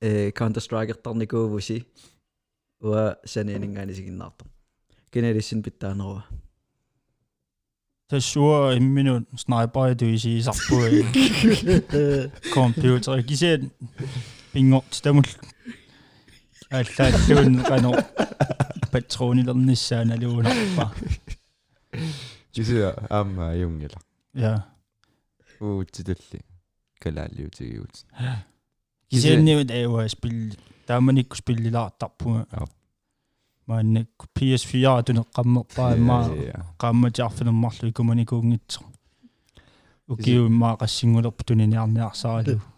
э counter strike ертарникуувуси уа саниинингаани сигиннаартар кина илиссин биттаанеруа тассуа имминут снайпер туисиисарпуа компьютер. Кисиан пингорт тамул аллааллуун кано патронилерниссааналуунарпа кисиа аама юнгила я уутситулли калааллиутигиут кисианниут эуа спил тааманикку спиллилаартарпуга Joo. мааннакку PS4 тунеққаммерпаа маа qaammatиарфинермарлу икуманикуунгитсо укиуммаа qassingulерпу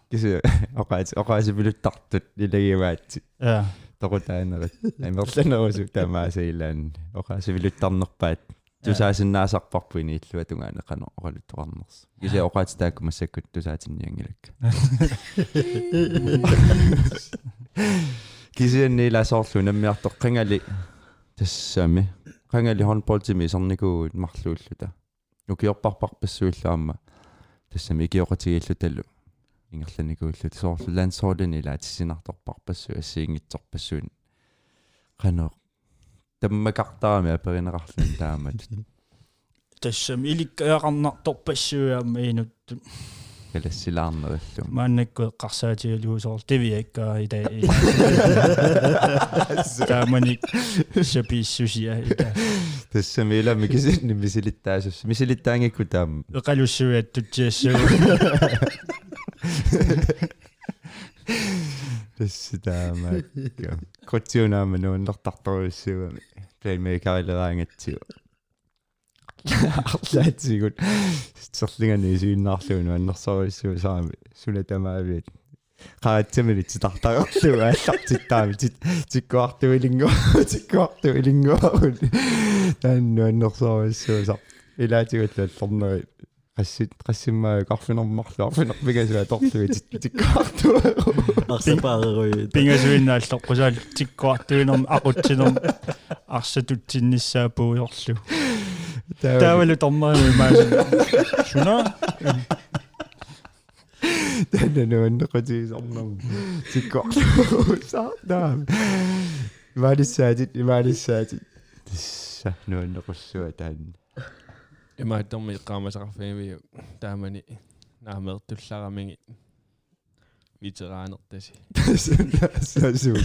туниниарниарсааралу кисиа оқаати оқаасипилуттартут илагиваатси я торутаанерат амерланерусу таамаасаилаан оқаасипилуттарнерпаат тусаасиннаасарпарпу инииллуа тунгаанеқано оралуттоқарнерс кисиа оқаати тааккумассаккут тусаатинниангилакка кисианни ласоорлу наммиартоқ қангали тассаами. Қангали хонболтими сарникуугут марлууллута. Укиорпарпарпассууллаама тассами икиоқатигииллуталу ингерланикууллут соорлу лансоолини лаатиссинарторпарпассу ассиингитсорпассуун қано таммакартарами аперинеқарлун таамат тассам иликкаақарнарторпассуяама инутту калассилаарнериллу мааннакку эққарсаатигалуусоор тивиаккаа ита тааманик шаписсусиа ита тассамила микисинни мисилиттаасус мисилиттаангикку таам эқалуссуиат тутсиассагу тасситаамаакка котсиунаама нууннертарторуиссугами плеймейкарилераангатсиу арлаатсигут серлингани сииннаарлугу аннерсориссуу саами. Сунатамаавиат qaatsamili titартагерлуг ааллартиттаами тиккуартуилингуа тиккуартуилингуа таанну аннерсориссуусар trassime karfin ammarlu arfin pegasatorlu tikkuartu arsapaarerui pingasuinnaallor qusaal tikkuartuinerm aqutsinerm arsatutsinnissaappuiorlu taavalu tormaanu imaasu suna tänne nuannequtiisornam tikkuarlu saartaam imaalissaatit imaalissaatit tissa nuannequssuа taanna таанна имаатторми иққаамасақарфиви таамани наамертулларамиги ветераанертаси сасу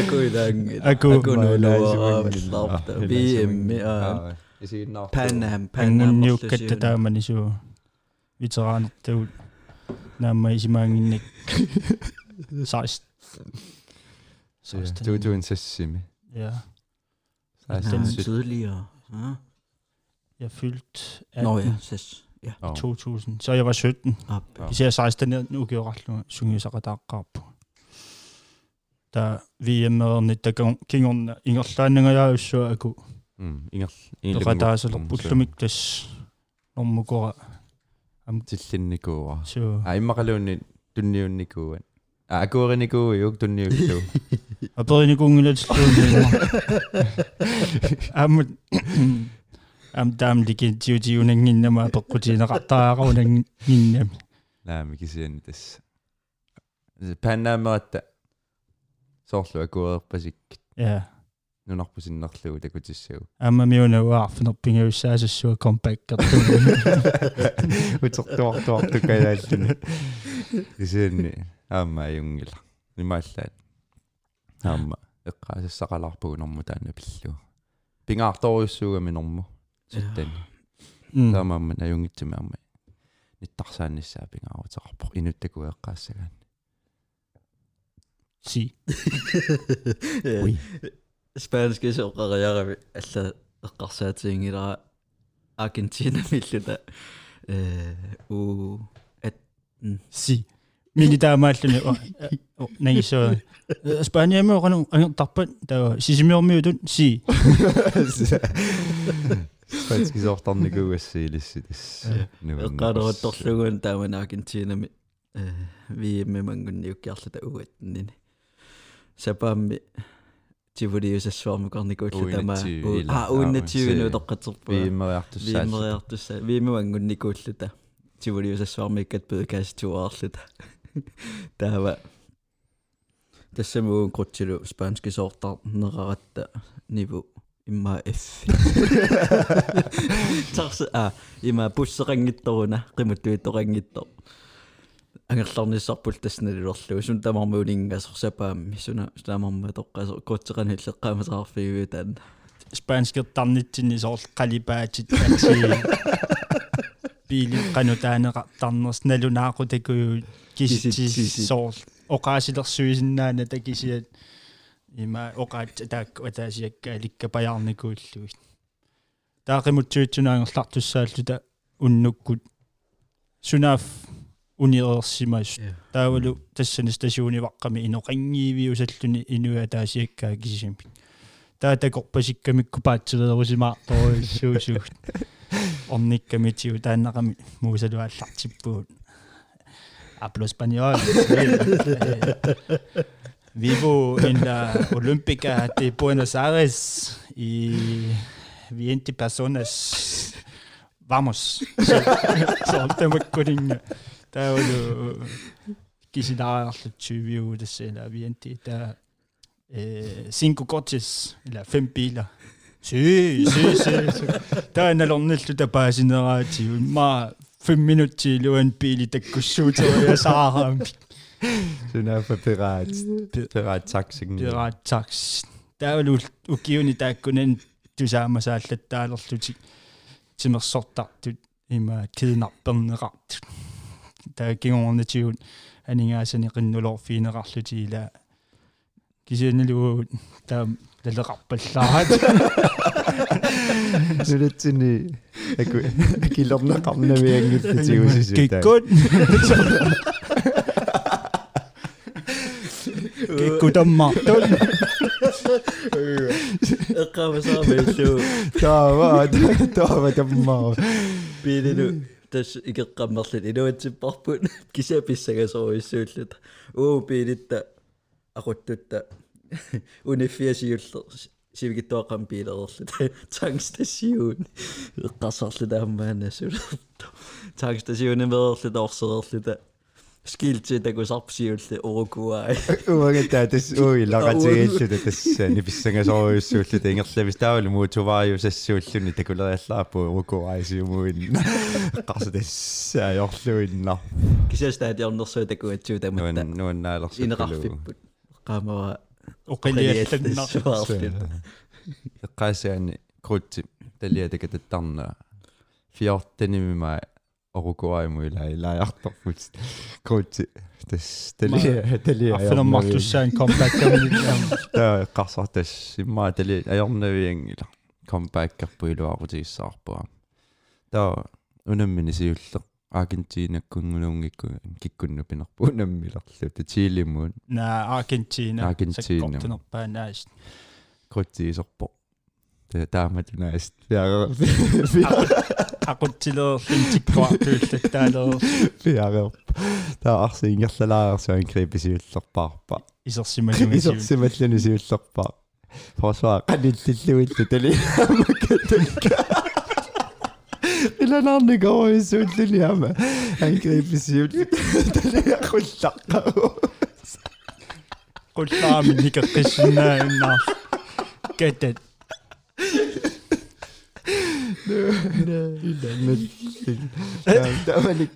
акуилаанги Аку. акунуулуаралларта бим а исииннаар панам пангунниуккатта таамани суу ветераанертагут наама исимаангинник 16 туутуин сассими ja den tidligere ja jeg fyldt Nå 18 ja ses ja i 2000 så jeg var 17 op især 16 nu gjorde ret sungisaqataqqaarpu ta VM-erni takon kingon ingerlaanngajaussu aku ингер eqataasalerpullumik tas normukora тиллинникууа so а иммакалуунни тунниунникууан а акууринникуу юк тунниуллу апerinikuungilatullууннима аммут ам дам лиkin tiutiunanginnama peqqutiineqartaaruunanginnami наами кисиани тасса паннаамератта соорлу акуерпасик ja нунарпусиннерлугу такутиссагу аммамиунауаарфинерпингауссаасассуа компаккерту утертуартуартуккаяаллуни кисиани аама аюнгила нимааллаат аама эққаасассақалаарпугу норму таана пиллу пингаарторуйуссуугами норму саттани таамаамма аюнгитсими аама ниттарсааниссаа пингаарутеқарпо инуттаку эққаассагаан си oui spansk is oqariarami alla eqqarsaatiingilara Argentina milluna э у at си. Мини таамааллуни нагисо спаниаме орну ангертарпат таа сисимиормиутун си спанскисоортарникуугасси илисси тас эqqaaleruttorlugun taamana Argentinami э VM mangunniukkiarluta uatnini сапаамми тивулиусассуармукарникууллу тама а уиннативину тоққатерпу вииммериартуссаа виммериартусса виммуангунникууллута тивулиусассуармиккат пэкаастуаарлута таава тассамуун крутсилу спанскисоортар нераратта ниву имма эф тарс а има буссеқангитторуна қимуттуитторангиттор ангерларниссарпул тассналулерлу сун тамармуулингасорсапаамми суна таамарма тоққасо куутсеқани иллеққамасаарфигуи таан спанскертарнитсини соорл қалипаатит атси били канутаанеқартарнерс налунаақу такую кисити соорл оқаасилерсуисиннаана такисиат има оқаат таак атаасиакка ликкапаярникууллуит таақимутсуитсунаангерлартуссааллута уннуккут сунаф униерсимас таавалу тассани стасиониваққами иноқангиивиусаллуни инуа таасиаккаа кисимпит таа такорпасиккамикку паатсилерусимаартороиссуусуут орниккамитиу тааннақами муусалуааллартиппуут hablo español vivo en la Olímpica de Buenos Aires y 20 personas. Vamos. Sånn må kunne Det 20 eller 20 der øh, Cinco Cortes, eller fem biler. Se, se, se. Der er en alonne, der bare sin narrativ. Fem minutter til en bil, der kunne sutte, og. Suna for pirat. Pirat taxi. pirat tax taulu ukiuni taakkunan tusaamasaallataalerluti timersortartut има киднарпернеқарту тааккигорнатигут анигаасани qinnulerfiineqarluti ила кисианалугут таа лалеқарпаллаат Нулатсини аку килернеқарнавиангиттигусису киккут киккутаммартул эққамасаамаиллу таава таава таммаа пилину тас икеққаммерлит инуатсиппарпут кисаписсагасоруиссууллута уу пилитта aquttutta униффиасиуллер сивигиттуаққам пилерерлут тангстасиун эққарсарлута аммаанасулерто тангстасиунемерерлут орсерерлута скилти такусарпсиулли урукуай уагата тас уи лагатигииллута тасса ниписсангасоруйуссууллута ингерлавис таавалу муутувааю сассууллуни такулериаллааппу урукуаисиумуин қарса тасса йорлуиннар кисаста диорнерсуу такуатсуу таматта нуан нуаннаалерсу инеқарфиппут qaamava оқилиалланнар эққаасаани крутти талиатака таттарнаа фиортанимима орукуаиму ила илаярторфут крутти тас талия талия аффинермартуссаан комбаккамник таа эққарсартас имма талия аёрнавиангила комбаккарпу илуарутигиссаарпуа таа унаммини сиуллеқ Argentinakkungunuungikku kikkunnu pinerpu unammilerlu tähendab, ma ei tea, hästi. pearõpp, tahaks igasse laevasse ainult kriibis üldsõppa. isaksime siin üldsõppa. Fosfa, kallid tüütud, oli hea mõte. millal on nii kaua, mis sul tuli jääma? ainult kriibis üldsõppa, tuli hea kulda. kulda on ikka, kes sinna ennast kätet.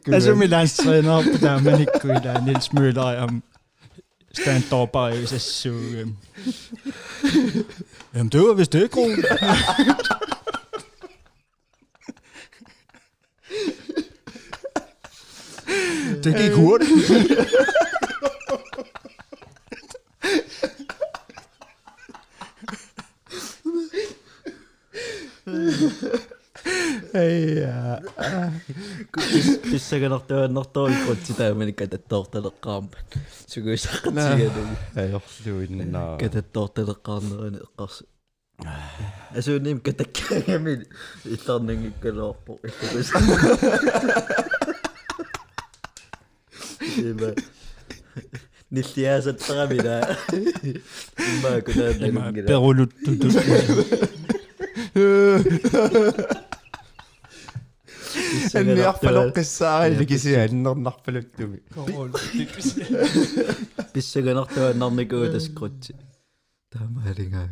Altså min træner op, der man ikke kunne lade Niels Møller om stand-up bare i sig så... Øhm. Jamen det var vist det, Gro. det gik hurtigt. Eia. писсаганартуаннэртуиккутси тааманик кататтоорталеққарма сугуисаққатигану Ajorluinnaa. кататтоорталеққарнерани эққарс асууним катаккаагами илларнангиккалоорпо иллукус има ниллиасаттарамина имма кунааннагунгила Peruluttutut. Анниарфалоққиссаари викисианнернарфалуттуми. писсаганартуаннарникуу таскрутси таамаалингаага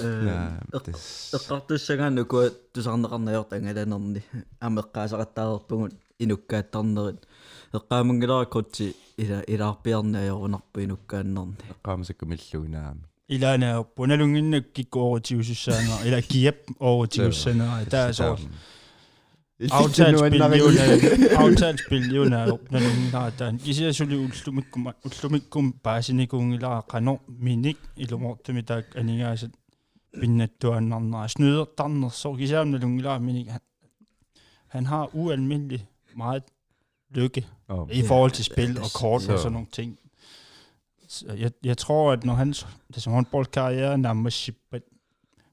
Наа, э тас. эққартуссагаанну куа тусарнеқарнаёрт ангаланерни амеққаасақаттаарпугут инуккааттарнерит эққаамангилара крутси ила илаарпиарнаажорунарпу инуккааннерни Qaamsakku milluunaami. Ilana Bonalungin gik over til Jussi eller Giep over til Jussi Der er så Aftalsbillioner opnanungaatan. Isä suli ulstumikkum ulstumikkum paasinikungila qano minik ilumortumita aningaasit pinnattuannarnaa snydertarnersorg isaamnalungila minik han har ualmindelig meget lykke i forhold til spil og kort og sådan nogle ting. Så jeg, jeg tror, at når hans det som håndboldkarriere nærmest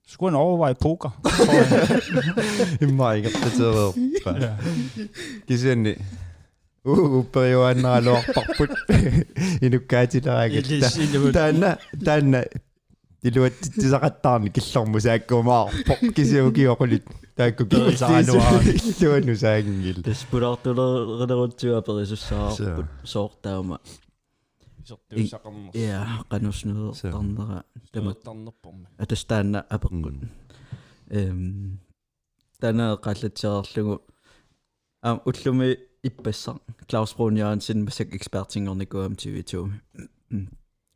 så skulle han overveje poker. tror jeg. Imma iqertatereerpa. ja. Kisianni. Uu periuannaaloarparput. Inukkaatileraagat. Det- Taanna taanna илуаттитсақаттаарни киллэрму сааккумаарпо кисиугиоқулит таакку Перисааnuaa. киллуанну саагингил таспулаартулерилерутсуа перисуссаарпут соортаама исертуусақарнер иа кануснеэртарнера тамак таматтарнерпорми атастаанна апеққут эм тана қаллатсеэрлугу ам уллуми иппассар. Клаус Бруньяан син масак экспертингорникуам TV2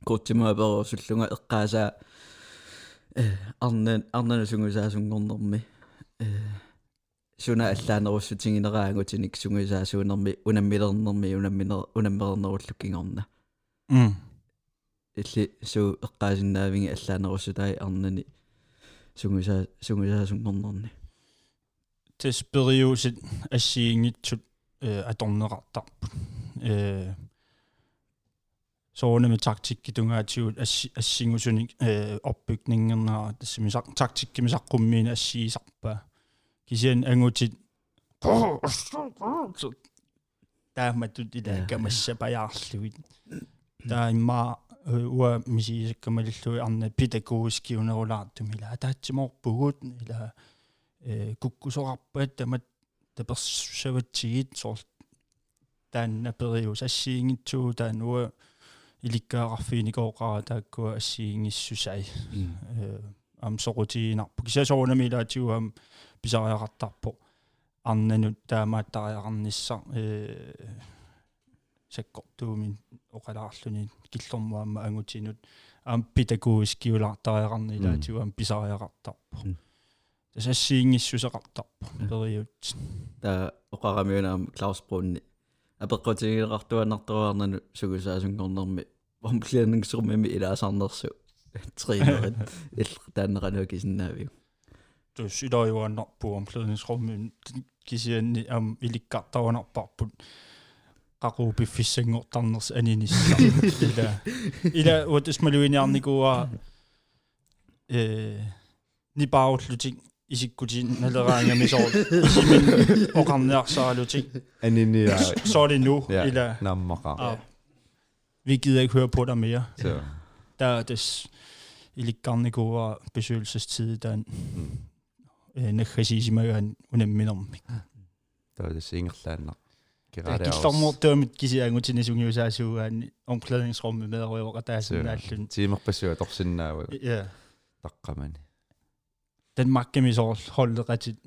коттима перусуллунга эққаасаа э арнан арнана сунгусаасунгорнэрми э суна аллаанеруссутингинераангутиник сунгусаасуунерми унаммилернерми унамминер унаммернеруллуккингорна м илли суу эққаасиннаавинги аллаанеруссутай арнани сунгуса сунгусаасунгорнерни тес периусит ассиингитсут э аторнеқартарпут э соонами тактикки тунгаатиут асси ассингусуник э опбygningerнера тассимисақ тактиккимисаққуммиина ассиисарпаа кисиан ангутит тааматут ила камассапаяарлуит таимма уа мисисаккамалиллуи арна педагогискиунерулаартумила таатсиморпугут ила э куккусоқарпаат тамат таперсаватсигит соор таанна периус ассиингитсуу таануа иликкааqarfiinikooqara тааккуа ассиингиссусай э ам сорутиинарпу кисасоорнамилаатиуам писариақартарпо арнанут таамааттариақарнisса э саккортуумин оқалаарлүни киллормуамма ангутинут ам педагогискиулаартариақарнилаатиуам писариақартарпо тасассиингиссусеқартарпо периут та оқарамиунаам Клаус Брунни апеққутигилеқартуаннартуарнану сугусаасунгорнерми омплианнгсурмими илаасарнерсу тринерит ил тааннерануа кисиннаавиу тус илааюаннарпу омплианнгсрумми кисианни ам иликкартаванарпарпут qaqupiffiссангортарнерс анинисса ила ила утисмалуиниарникуа э нибауллутик исиккутин налераангами соо исимин оқарниарсаалутик Aniniaa. så er det nu Ja, eller nammaqa. ja. vi gider ikke høre på dig mere Så. der er det illikkarnikuua besøgelsestid der нахасисимагаан унамминерми Taas ingerlaanna. Gerade киллормортуамит кисиангутинисунгиусаасуугаани omklædningsrummet медеруйоqa таасиннааллун tiimerpassuа torsinnaava ja taqqamani. den makkamisor holleqatit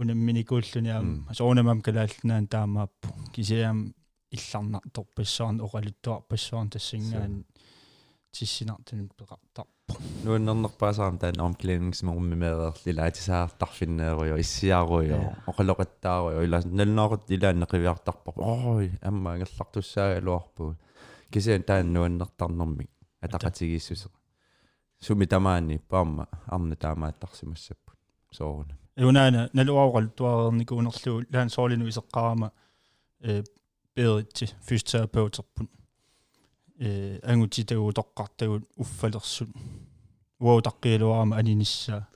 unamminikuulluniam Mm. soonamam kalaallunaan taamaappu kisiam илларнарторпассуарн оқалуттуарпассуарн тассингаан. Тиссинартун пеқартарпу nuannernerpaasaram taan omklædningsmorummimeererli laatisaartarfinneerujo issiaarujo oqaloqattaarujo ila nalnoorut ilaanneqiviartarpar oi amma angerlartussaaluarpu kisian taan nuannertarnermi ataqatigiissuseq sumi tamaani paamma arna taamaattarsimassappu sooruna юнаана налуауqaltuareernikuunerluu laан soolinu исеққарама э беэритси физиотерапeuterpun э ангутитагу тоққартагут уффалерсут уау таққиалуарама анинissaa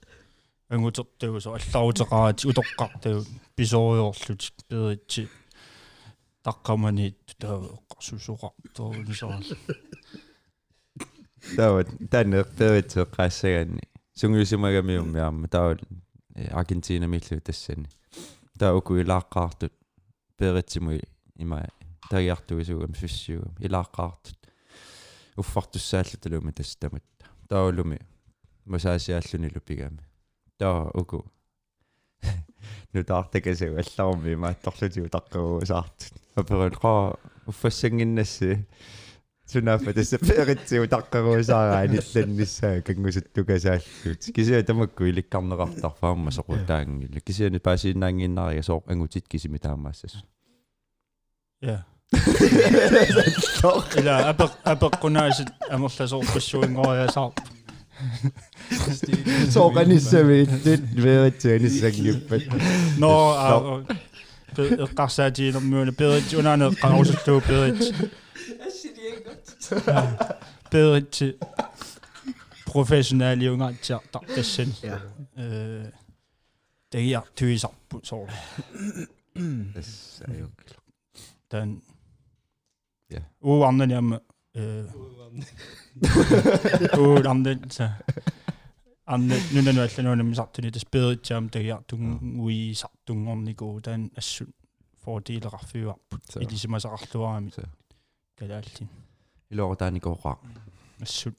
ангутертагу со алларутеқаати утоққартагут писориорлут беэритси таққамани таа эққарсусоқартоорнисаал таават таанеэрпеэритсеққаассагаанни сунгиусимагамиуммиарма таавал аргентина миллу тассани таа уку илааққаартут пеэритсимуи има тагиартугисугам фиссиугам илааққаартут уффартуссааллуталума тастамат таавалуми масаасиааллуни лупигами таа уку нутаартакасагу алларми маатторлутигу таққагуусаартут аперун қаа уффассангиннасси сунафа тасса перитсиу таққагуусаараа нилланниссаа кангусуттукасааллут кисиа тамакку иликкарнеқартарфаама соқутаангилла кисиани паасииннаангиннарига соо ангутит кисими Ja, heb ik gewoon naar en was het opgeschoen, oh ja, zo. Zo kan niet zo dit wil het zijn, is een gepet. Nou, ik kan zeggen dat dat een jongen, dat is Ja. Dat is eigenlijk... Dan... Eller апе апеққунаасит амерласоорпассуингориасаар сооқаниссавииттит веритсианиссангиппат но а эққарсаатиинэрмуна перит унаане эққарусуллуу перит перит профессионалиунгаатсиартар тассан э тагиар туисарпу соор тан Ja. уарнаниамма э уарнан са анна нунану аллануунамми сартуни тас перитсаам тагиартун уисартунгорнику таан ассут фордилеқарфиуарпут Så. илисимасақарлуарами Så. калааллин илоортааникоқаа ассут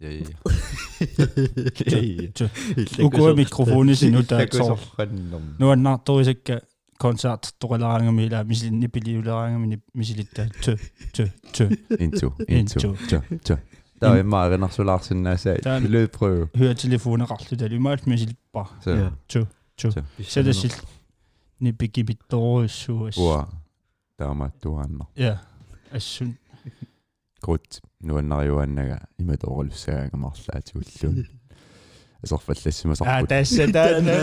Ja ja. Uko mikrofonisi nu der så. Nu er nat då ikke koncert toqalaarangami ila misilini piliuleerangami misilitta tø tø tø into into tø tø der er meget når så Larsen er sag det lød prøve høre telefoner rart det. Er meget misil bare. Tø tø så det sil ni bigi bitoro så wow der er meget du andre ja. Assun godt. Nu er der jo en i med dårlig særing og marsla til ullun асорфаллассима сарпут аа тасса таана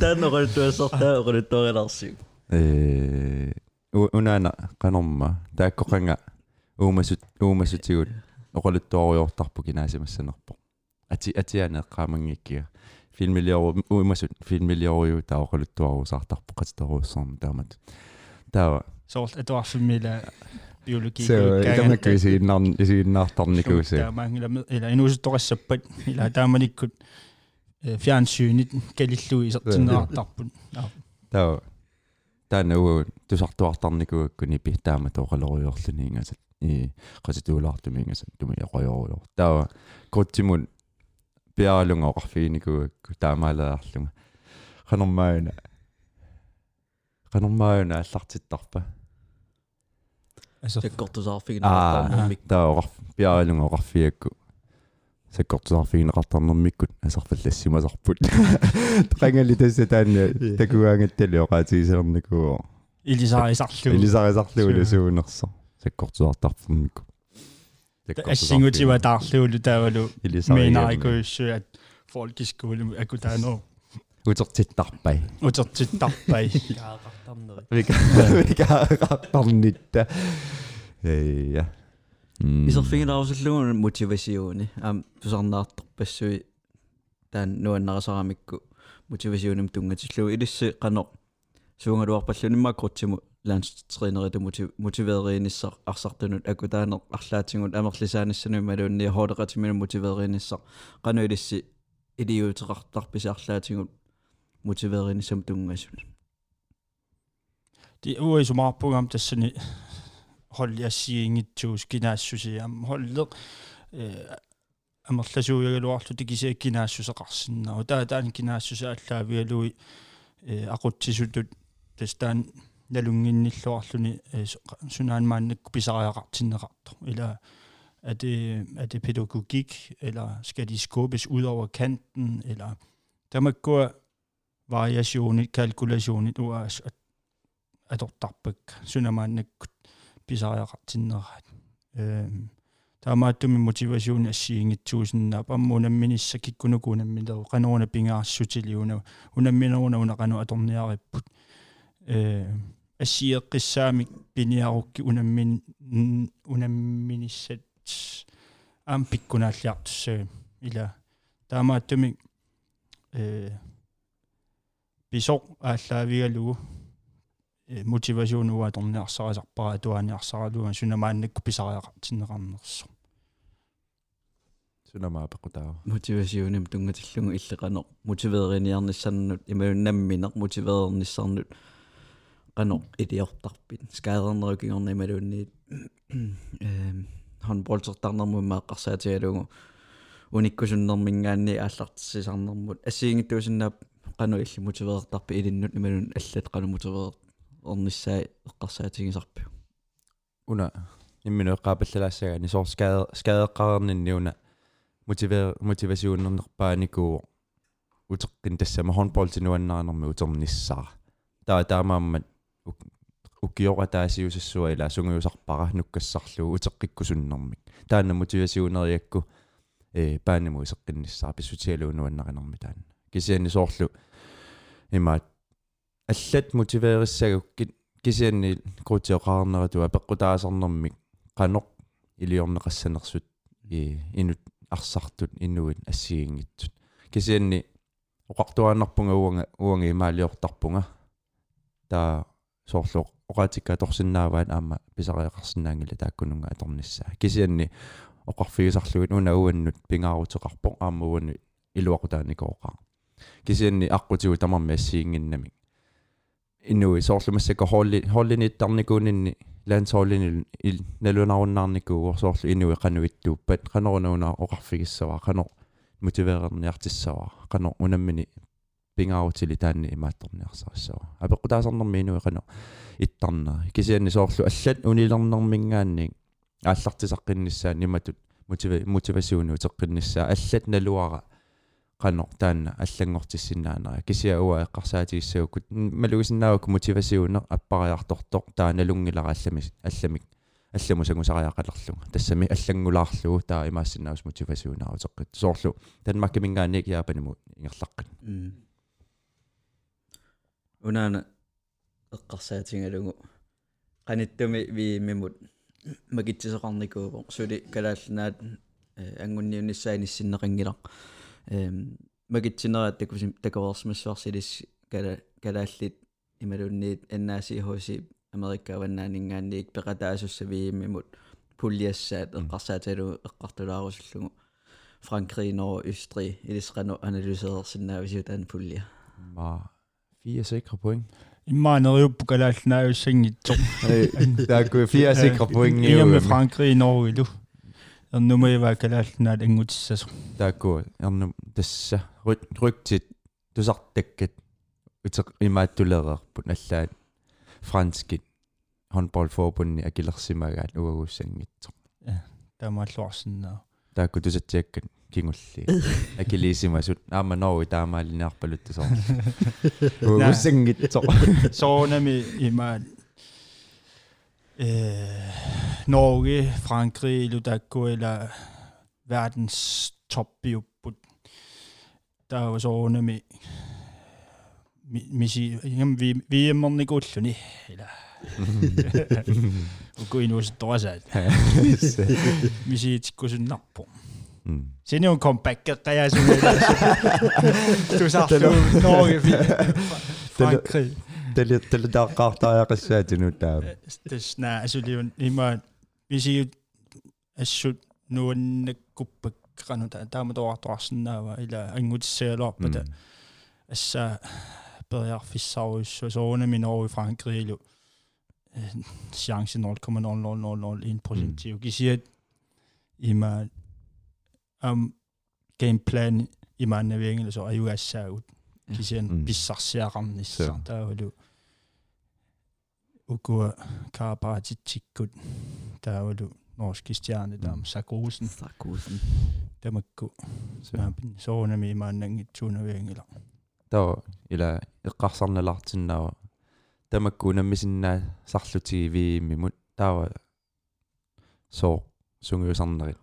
таанерултуассартаа орулутториларсиг э унаана канорма тааккоқанга уумасут уумасутигут оқалуттуаруйортарпу кинаасимассанерпо ати атианеэққаамангиккиа филмилиору уумасут филмилиориу таоқалуттуарусаартарпо қатиторуссаарма таамат. Таава соорл атуарфиммила biologi so itamакку исигиннаар исигиннаартарникуусаа таамаангила ила инуусутторассаппат ила тааманиккут фиансюнит калиллуи исертиннеартарпут таа таанау тусартуартарникуаккуни пи таама тоқалориорлуни ингасат и qasituulaartumi ingasat tumi eqoyoruyor taava kuttимун пиаралунга оқарфигиникуакку таамаалаарлунга qanормаана qanормаана аллартиттарпа саккортусаарфигинеқартарнэрмик таа пиаралунга оқарфиакку саккортусаарфигинеқартарнэрмиккут асарфаллассимасарпут қангали тасса таанна такуаангаттали оқаатигисерникуу илисарисарлуу илисарисарлуу лусуунерсо саккортусаартарфэрмикку ассингутива таарлуулу таавалу минарикуиссуат folkeskole акутаано утертиттарпай утертиттарпай vikaraqarnita ja. iserfingilaarusullugun motivasiuni am susarnaartorpassui taan nuannarasaraamikku motivasiunim tungatillugu ilissi qano suungaluarpallunimma kortimu landstræneritu motivererinissar arsartunut akutaaner arlaatingut amerlisaanissanui maluunni hooleqatiminu motivererinissar qano ilissi iliuuteqartarpisi arlaatingut motivererinissam tungasun илисси қано суунгалуарпаллунимма крутсиму ланстринериту мотивеериниссар арсартунут акутаанер арлаатингут амерлисааниссануи малуунни хоолеқатимину мотивеериниссар қано илисси илиутеқартарписаарлаатингут мотивеериниссам тунгасут ди уисумаарпугам тассани холliassiingitsuus kinaassусиам холлеq амерласууягалуарлу тикисиак кинаассусеқарсиннаа таа таан кинаассусааллаавиалуи aqutsisutut тастаан налунгинниллуарлуни сунаанмааннакку писариақартиннеқарту ила er det, er det pædagogik, eller skal de skubbes ud over kanten, eller der må gå variation i kalkulation i du er at du tappek, synes man ikke pisser ret til noget. Der er meget dumme motivation at sige i tusind, og bare må man ikke så kigge kunne gå med det, rende under binger, søge liv, under minder under under rende og domnere på. At sige, at sami binæruk under min under min sæt am pikkunaalliartussuu ila таамааттуми э бисо ааллаавигалугу мотивацион уа торниарсарисарпара туаниарсаралуга сунамааннакку писариақартиннеқарнерсо сунамаа пекутаа мотивациуним тунгатиллугу иллеқано мотивеериниарниссаннут имауннамминеқ мотивеерниссарнут qano iliortarpit skaadernerukingorna imaluunniit эм handballsertarnermu maaqqarsaatigalugu unikkusunnermingaanni aallartissisarnermut ассиингиттуусиннаап qanu illi motiveertarpi ilinnut imalun аллат qanu motiveer орниссаа эққарсаатигисарпи уна иммину эққаапаллалаассага нисоор скаде скадеққарернинниуна мотивер мотивасиуннернерпааникуу утеққин тассама handball тинуаннаарнэрми утерниссаа таа таамааммат укиора таасиусассуа ила сунгиусарпара нуккассарлуу утеққиккусуннэрмик таана мотивасиунериакку э паанаму исеққиннссаа писсутигалуунуаннаринерми таана кисианни соорлу имаат аллат мотивеериссагуккит кисианни крутиоқарнератуа пеққутаасарнэрмик қаноқ илиорнеқассанерсут и инут арсартут инуит ассигингитсут кисианни оқартуааннарпунга уанга уанга имаалиортарпунга таа соорлу оқаатикка торсиннааваат аама писариақарсинаангила тааккунунга аторниссаа кисианни оқарфигисарлугит уна уаннут пингаарутеқарпо аама уанни илуақутааникооқаа кисианни аққутигу тамарми ассиингиннами иннуи соорлумассака холли холлиниттарникуунинни landsholdin il nalunarunnaarnikuu sooрлу inui qanuittuuppat qanorununa oqarfigissava qanor motiveererniartissava qanor unammini pingaarutili taanni imaattorniarsarissava apeqqutaasarnermi inui qanor ittarnaa kisianni soorlu allat unilernermingaanni ааллартисаққиннссаан иматут мотиве мотивасиуну теққиннссаа аллат налуара qanor taanna аллангортиссиннаанера кисиа уа эққарсаатигиссагуккут малугисиннаавак мотивасиунер аппариарторторт тааналунгилара алламис алламик алламу сагусариақалерлунга тассами аллангулаарлугу таа имаассиннаус мотивасиунаарутеққит соорлу танмаккимингаанник яапаниму ингерлаққат унаана эққарсаатингалугу qaниттуми вииммимут магитсисеқарникуупо сули калаалланаат ангунниунissaanissinnеқингилар эм магитсинераат такусим таковерсмассуарсилис кала калааллит ималунниит аннааси хоси америккаваннаанингаанниик пеқатаасуссавииммимут пулliassaat эққарсааталу эққартулаарусуллугу Frankrig, Norge, Østrig, Elisreno analyserersinnaavisiut an pullia. Ma fire sikre point. Immaaneri uppukalaallanaavissangitsoq. Der er fire sikre point. Inger med Frankrig, Norge, du Ernumayava kalaallunaat angutissasor taakku ernu tassa ryktit tusartakkat uteq imaattulereerput allaat franskit håndboldforbunni akilersimagaat uagussangitsoq taamaalluarsinnaa taakku tusatsiakkat kingulli. Akiliisimasut aama norwi taamaallinearpalut tusor uagussangitsoq soonami imaat øh, Norge, Frankrig, Ludago eller verdens top jo der var så under med Messi, vi vi må ikke gå til eller og gå ind hos Dorsal. Messi ikke gå sådan nap på. Mm. Sen er hun comebacket, der er sådan Du sagde, Norge, Frankrig тали тали тааққартариақассаатину таа тасна асулиун има висиут ассут нуаннаккуппак кану таама тоартуарсинаава ила ангутиссаалуарпата асса периарфиссаруссу соонами норви франкрилу chance 0,0001 тиу кисиат има ам геймплан имааннавиангила со аюгассаагут кисиан писсарсиақарниссаа таавалу ukua kaaparaatitsikut taavalu norskistiarne taam sakuusen sakuusen tamakku saapin soonami imaannangitsuunaviangila tao ila eqqarsarnalartinnaava tamakku nammisinna sarlutigi viimmimut taava soo sungiusarnerit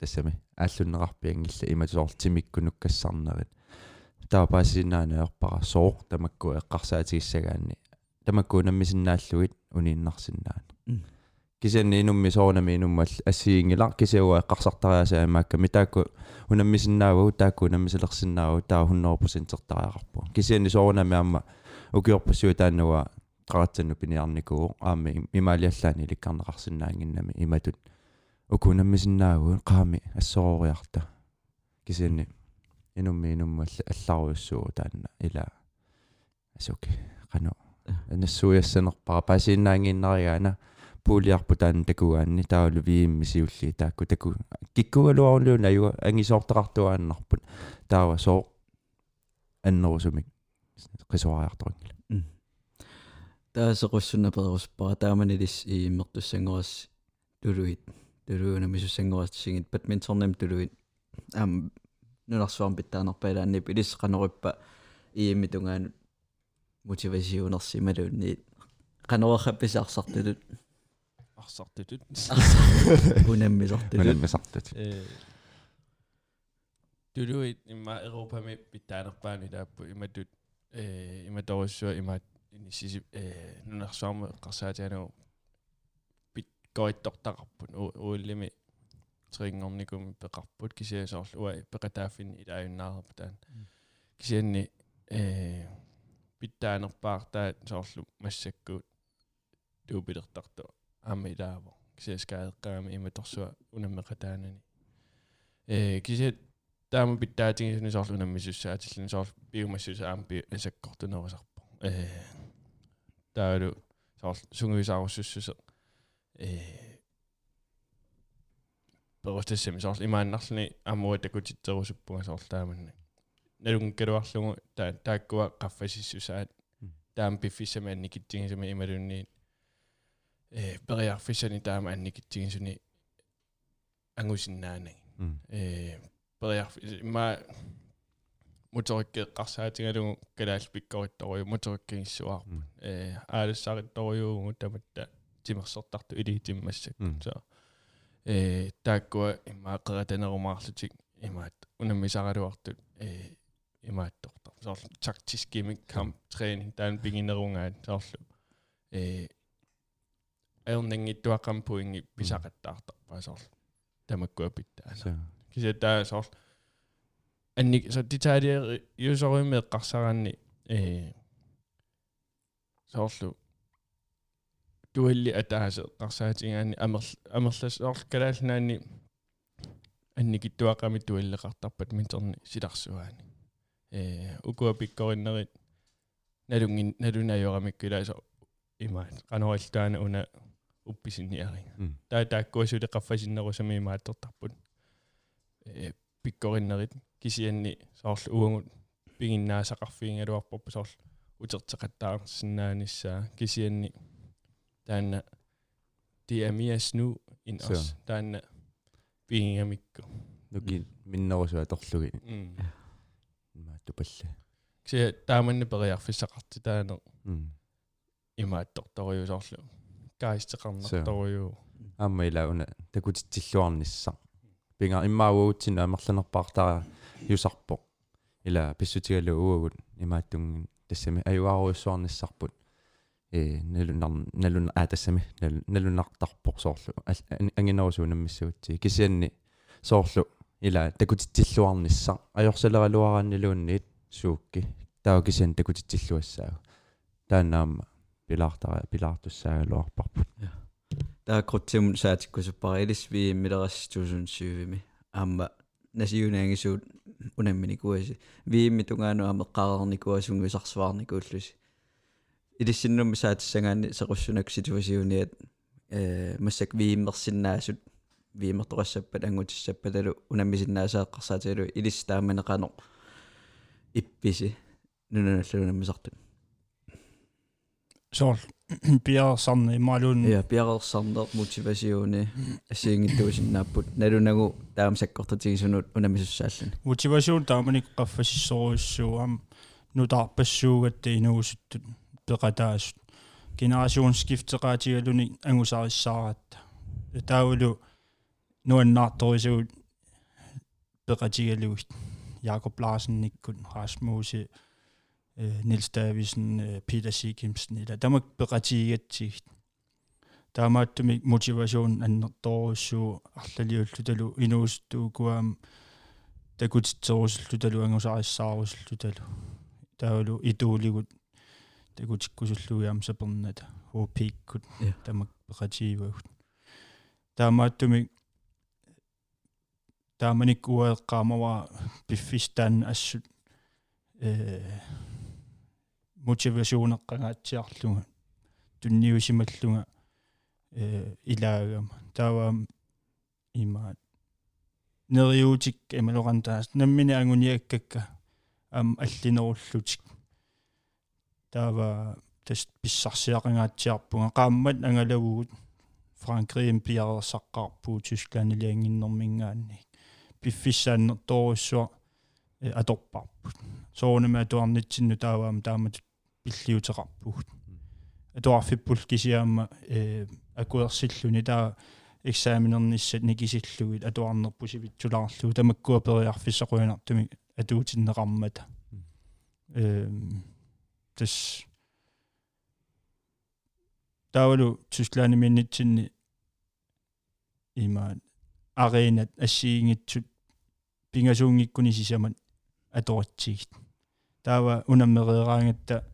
тассами ааллуннеқарпиангилла иматуортимикку нуккассарнерит таапаасиннаана ерпара сооқ тамакку эққарсаатигиссагаанни тамаккуунаммисиннааллугит унииннарсиннаана кисианни инумми соонами инуммал ассиингилар кисиуа эққарсартариасаа маакка митаакку унаммисиннаавагу таакку унаммисалерсиннаавагу таа 100% тертариақарпу кисианни соонами аама укиорпассуи тааннуа qaratsannu piniarnikuu aammi imaaliallaani ilikkarneqarsinnaanginnami imatut. Ukunammisinnaaguu qaami assororiarta kisianni inummi inumma allaruussuu taanna ila asuki qanu нассуяссанерпара пасииннаангииннаригаана пуулиарпу таан такугаанни таалу вииммисиулли таакку таку киккугалуарулуун аюга ангисоортақартуааннарпут таава соо аннерусумик qisuariartoringila таасеқуссуна переруспара тааманилис ииммертуссангорас тулуит тулууна мисуссангорастигит бадминтоннам тулуит ам нунарсуарм питтаанерпаилааннип илис канориппа ииммитунгаанут мотивасиунерсималуунни канорахапписаарсартулут арсартутут унаммисартулут унаммисартут э тулуит имма европами питтаанерпаани тааппу иматут э иматоруссуа имаат инисиси э нунарсуарма қарсаатиануу пит гоиттортақарпут ууллими трингорникум пеқарпут кисиасоорлу уа пеқатааффини илааюннаарпу таан кисианни э питтаанерпаартаат соорлу массаккуут туупилертарту аама илааво кисиаскаеққаами иматорсуа унаммеқатаанани. Э кисиат таама питтаатингисни соорлу унаммисуссаатиллани соорлу биумассуса аама би асаккортунерисарпо э таалу соорлу сунгуисааруссуссусе э перустассами соор имааннарлни амуа такутитсерусуппунга соор тааманна налун калуарлугу таа тааккуа qaffasiссусаат таам пиффисами анникитсигисами ималунни э периарфиссани таама анникитсигисуни ангусиннаанаг э периарфи ма моториккеэккарсаатингалугу калаал пиккоритторую моториккигиссуарпу э аалассаритторюугу таматта тимерсертарту илиитиммассак со э тааккуа имаақератанерумаарлутик имаат унаммисаралуартут э имааттортар соор тактtisk gimmick kamp træning таан пигинерунгаат соорлу э аернингиттуаққам пуинги писақаттаартарпаа соорлу тамаккуа питтаана кисатаа соорлу анник så de tager det юсоры меэккарсараанни э соорлу туалли атаасе қарсаатингаани амер амерлас оор калаалнаани анникиттуақами туаллекартарпат минтерни силарсуаани э укуа пиккориннерит налунгин налунайорамиккулаасо имаат канориллаана уна упписинниаринга таа тааккуасуле qaffasinnерусами имааттертарпут э пиккориннерит кисианни соорлу уангут пигиннаасақарфиингалуарпорпу соорлу утертеқаттаарсинааниссаа кисианни таанна диамиас nu in os таанна пигингамикку нуки миннерусуа торлуги мааттупалла кися тааманна периарфиссақарти таанер имаатторторюу соорлу каистеқарнарторюу аама илауна такутитсиллуарниссаа пинга иммаагуутсин амерланерпаартара юсарпо ила писсутигалу уугут имааттунгин тассами аюааруйссуарниссарпут э налунар налун аа тассами налунартарпоқ соорлу. Ангинерусуунаммиссуутси кисианни соорлу ила такутитсиллуарнисса ajorsaleraluaraannilуунниит суукки таа кисиан такутитсиллуассаа таанаама пилаартара пилаартуссаагалуарпарпут таа крутсимун саатиккусуппара илис ви милерас 2007 аама насиунаангисуут унамминикуаси виимми тунгаану амеққарерникуасунгусарсуарникууллуси илиссиннумми саатиссагаани сеқуссунак ситуасиуниат э массак вииммерсиннаасут виимертоқассаппат ангутиссаппаталу унаммисиннаасааққарсаатигалу илис тааманеқано ипписи нунаналлунаммисартут соор пиарсарни малун я пиарерсарнер мотивасиуни ассиингиттуусиннааппут налунагу таам саккортатигисунут унамисуссааллани мотивасиун тааманик qaffasissoruissuam нутаарпассуугатта инуусуттут пеқатаасут генерациунскифтеқаатигалуни ангусариссааратта таавалу нуаннаарторисуут пеқатигалугит Jakob Larsen никкут Rasmusi Nils Davisen, Peter Sikimsen, eller der må berettiget der må du motivation an dorsu allaliullutalu inuustuukuam takutitsorusllutalu angusarissaaruslutalu taulu ituuligut takutikkusulluiam sapernata huupiikkut tamak berettivagut таамааттуми тааманик уаеққаамава пиффистаан ассут э мотивасионеққагаатсиарлуга тунниусималлуга э илаагама тааваам имаат нериутик эмалорантаас наммини ангуниаккакка ам аллинеруллутик таава тас писсарсиақангаатсиарпунга qaammat angalavugут франкриим пиарерсаққарпуу тюскланилиангиннэрмингаанни пиффиссааннер тооруссуа аторпарпут соонама туарнитсинну тааваама таамат пиллиутеқарпугут атуарфиппул кисиаама э акуерсиллуни таа экзаменерниссат никисиллугит атуарнерпусивитсулаарлугу тамаккуа периарфиссақуинартуми атуутиннеқармата э тас таавалу тюслаани миннитсинни има арeenat ассиингитсут пингасуунгиккуни сисамат аторатсигит таава унаммереераангатта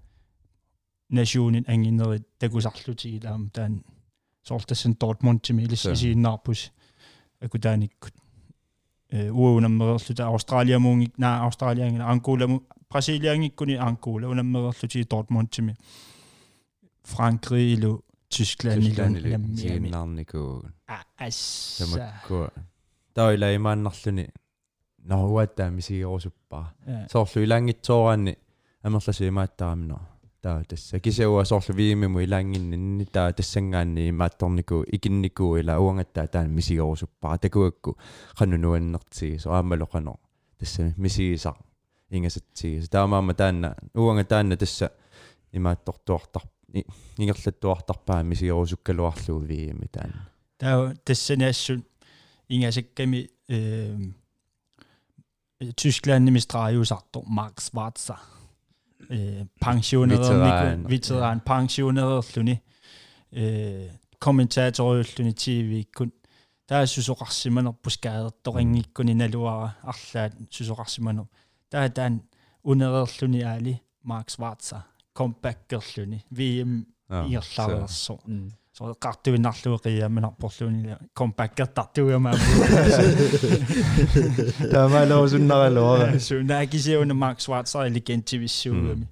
nationin ангинерит такусарлутигилаама таан соортассан Дортмундтими илиссисииннаарпус акутааниккут э уунаммерерлута австралиамуунгик наа австралиангина анкуламу бразилиангиккуни анкула унаммерерлути Дортмундтими франкрилу Tyskland сигиннаарнику ас тамакку таила имааннарлүни науатаа мисигерусуппаа соорлу илаангитсооранни амерласу имааттарамно таа тасса кисауа соорлу виимиму илаангиннинни таа тассангаанни имаатторнику икиннику ила уангаттаа таан мисигерусуппаа такуакку қанну нуаннертиги со аамалоқано тасса мисигисақ ингасатсигис таамаама таанна уанга таанна тасса имааттортуартар ингерлаттуартарпаа мисигерусуккалуарлуу виими таанна таа тассаниассут ингасакками э Tyskland strajuusartor Mark Schwarzer. Э пенсионерник ветеран пенсионерерлүни э комментаториуллүни TV кун таа сусоқарсиманерпус каадерторингиккуни налуара арлаат сусоқарсиманер таа таан унерерлүни аали Mark Schwarzer. Компаккерлүни VM иерлаарерсо so qartuinarluuqiammanarporluuni kompakkertartuiama тамалоосуннаралуара сунаакисиуна Mark Schwarzer иликентивиссуугами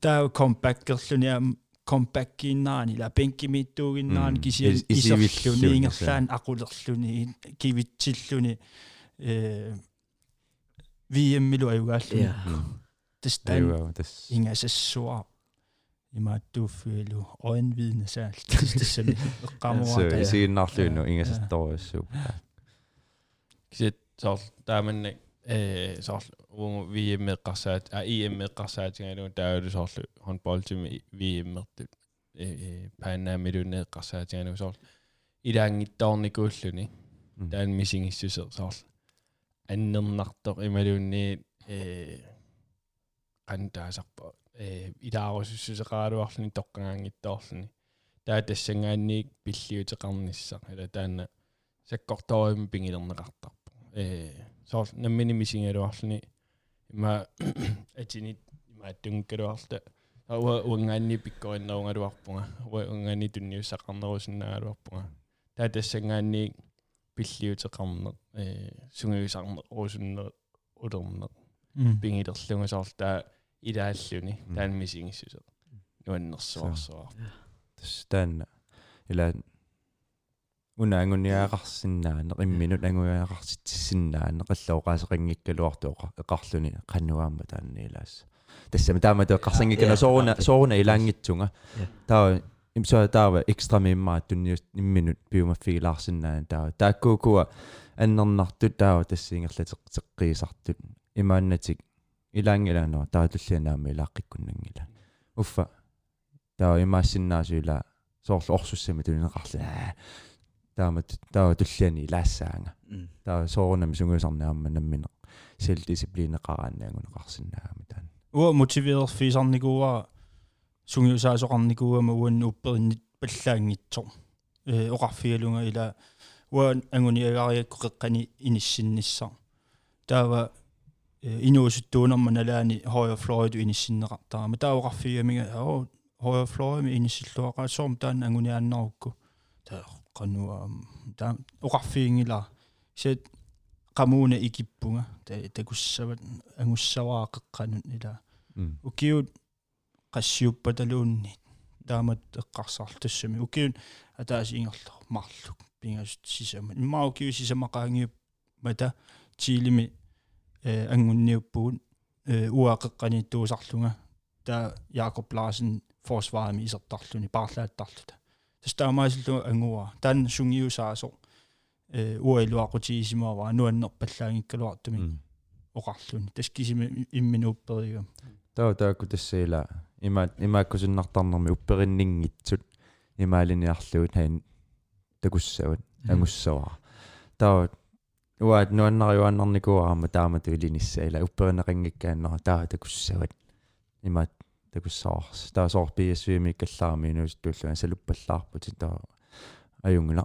таа компаккерлүни компаккиннаани ла пенкимиттуугиннаани кисиа исерлүни ингерлаан aqulerluni kivitsilluni э VM-милу аюгааллуни тастан ингассуа имааттууффиалу оинвидне саалт тассами эққамуа сигиннарлуину ингасатторуассуу кисит соор тааманна э соор уу VM эққарсаат а EM эққарсаатингалу таалу соорлу хонболтими VM мерту э пааннаамилуне эққарсаатингалу соор илаангиттоорникууллуни таан мисингиссусер соор аннернартоқ ималуунни э qantaasarpa илаарусуссусеқаалуарлуни тоққагаангиттоорлуни таа тассангаанниик пиллиутеқарнissaq ила таана саккорторим пингилернеқартарпу э соор наммини мисингалуарлуни има атинит има тунгкалуарта ава унгаанни пиккориннерунгалуарпунга ава унгаанни тунниуссақарнерусиннаагалуарпунга таа тассангаанниик пиллиутеқарнеқ э сунгиусарнеқ уусуннеқ улернеқ пингилерлунга соор таа илааллуни таанмисигиссусеq нуаннерсуарсуар тас таанна ила унаангуниаагарсиннаане имминут ангуиаагарситсиннаане qalluoqaasеқингиккалуарту эқарлуни qannuaamma таанниилаас тассама таама теққарсангиккана сооруна сооруна илаангитсунга таа имсаа таава экстра миммаат тунниус имминут пиумаффигилаарсиннаан таа тааккуукуа аннернартут таава тассиингерлатеқ теққиисартут имааннатик илаангилаанера таатуллианаами илааққиккуннангила уффа. Таа имаассиннаасуила соорлу орсуссами тунинеқарли таамат таа туллиани илаассаанга таа соорунами сунгуусарнаамма наммине сел дисциплинеқарааннаангунеқарсинаагами таан уа мотивеер фисарникуа сунгиусаасоқарникуама уан уппериннит паллаангитсор э оқарфигалунга ила уа ангуниагариакку қеққани иниссинниссар таава инуусуттуунерма налаани højre fløj du иниссиннеқартаа ма таавоқарфигамига оо højre fløj ми иниссиллуақаасоорм таан ангуниааннарукку таа qanua таа оқарфиингила сет qamuna ikippunga та такуссават ангуссаваа қеққанут ила укиут qassiuppatalуунни таамат эққарсаарлу тассами укиут атаасиингерло марлук пингасут сисама. Иммаа укиу сисамақаангиуп мата тилими э ангунниуппугут э уақеққаниттуусарлунга таа Jakob Larsen forsvarami исертарлуни парлааттарлута. Тастаамаасиллу ангуа таан сунгиусаасо э уайлуақутигисимаава нуаннерпаллаангиккалуартуми оқарлуни. Таскисими имминуупперигам таа таакку тассаила има имааккусиннартарнерми уппериннингитсут. Имаалиниарлуут хаин такуссават ангуссаваа. Таа уаат нуаннариуаннарникуарама таамату илиниссаила упперинеқингиккааннера таа такуссават имаат такуссаарс таа соор PSV миккаллаарми инуустууллуна салуппаллаарпути таа аюнгуна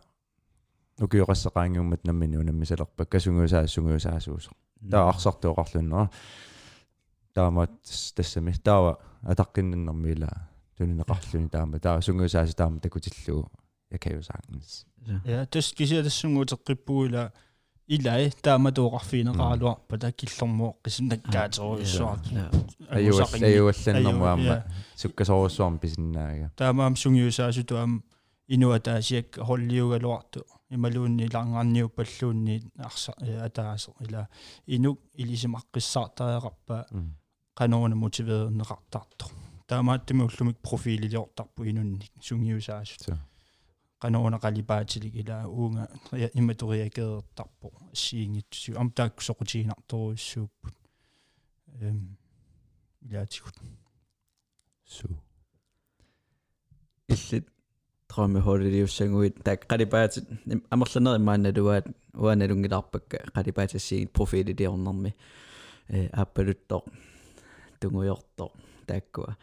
укиоқассақаангиуммат наммини унаммисалерпак касунгуусаа сунгуусаасуусо таа арсартуоқарлуннера таамаат тассами таава атаққиннэрмила тунинеқарлуни таама таа сунгуусааси таама такутиллуу якаюсаангнис ja тус кисиа тассунгуутеққиппуила илай тааматуоқарфиинеқаралуарпа такиллэрмо қисиннаккаатеруиссуар аюул аюулланнэрму аама суккасоруссуарм писиннаага таамаам сунгиусаасуту аама инуатаасиак холлиугалуарту ималуунни лаангарниу паллуунни арса атаасе ила инук илисимаққиссаартариақарпа канорна мотивеернеқартарто таамааттами уллумик профилилиортарпу инунни сунгиусаасут канорна қалипаатилик ила уунга иматориакеэртарпо сиингитсу ам таак соқутигинарторуиссууппут эм илаатигут су иллит троме холилиуссангуит таак қалипаатит амерланер имаанналуаат уаналунгиларпакка қалипаатассигит профилилиорнэрми э аппалуттоо тунгуйорто тааккуа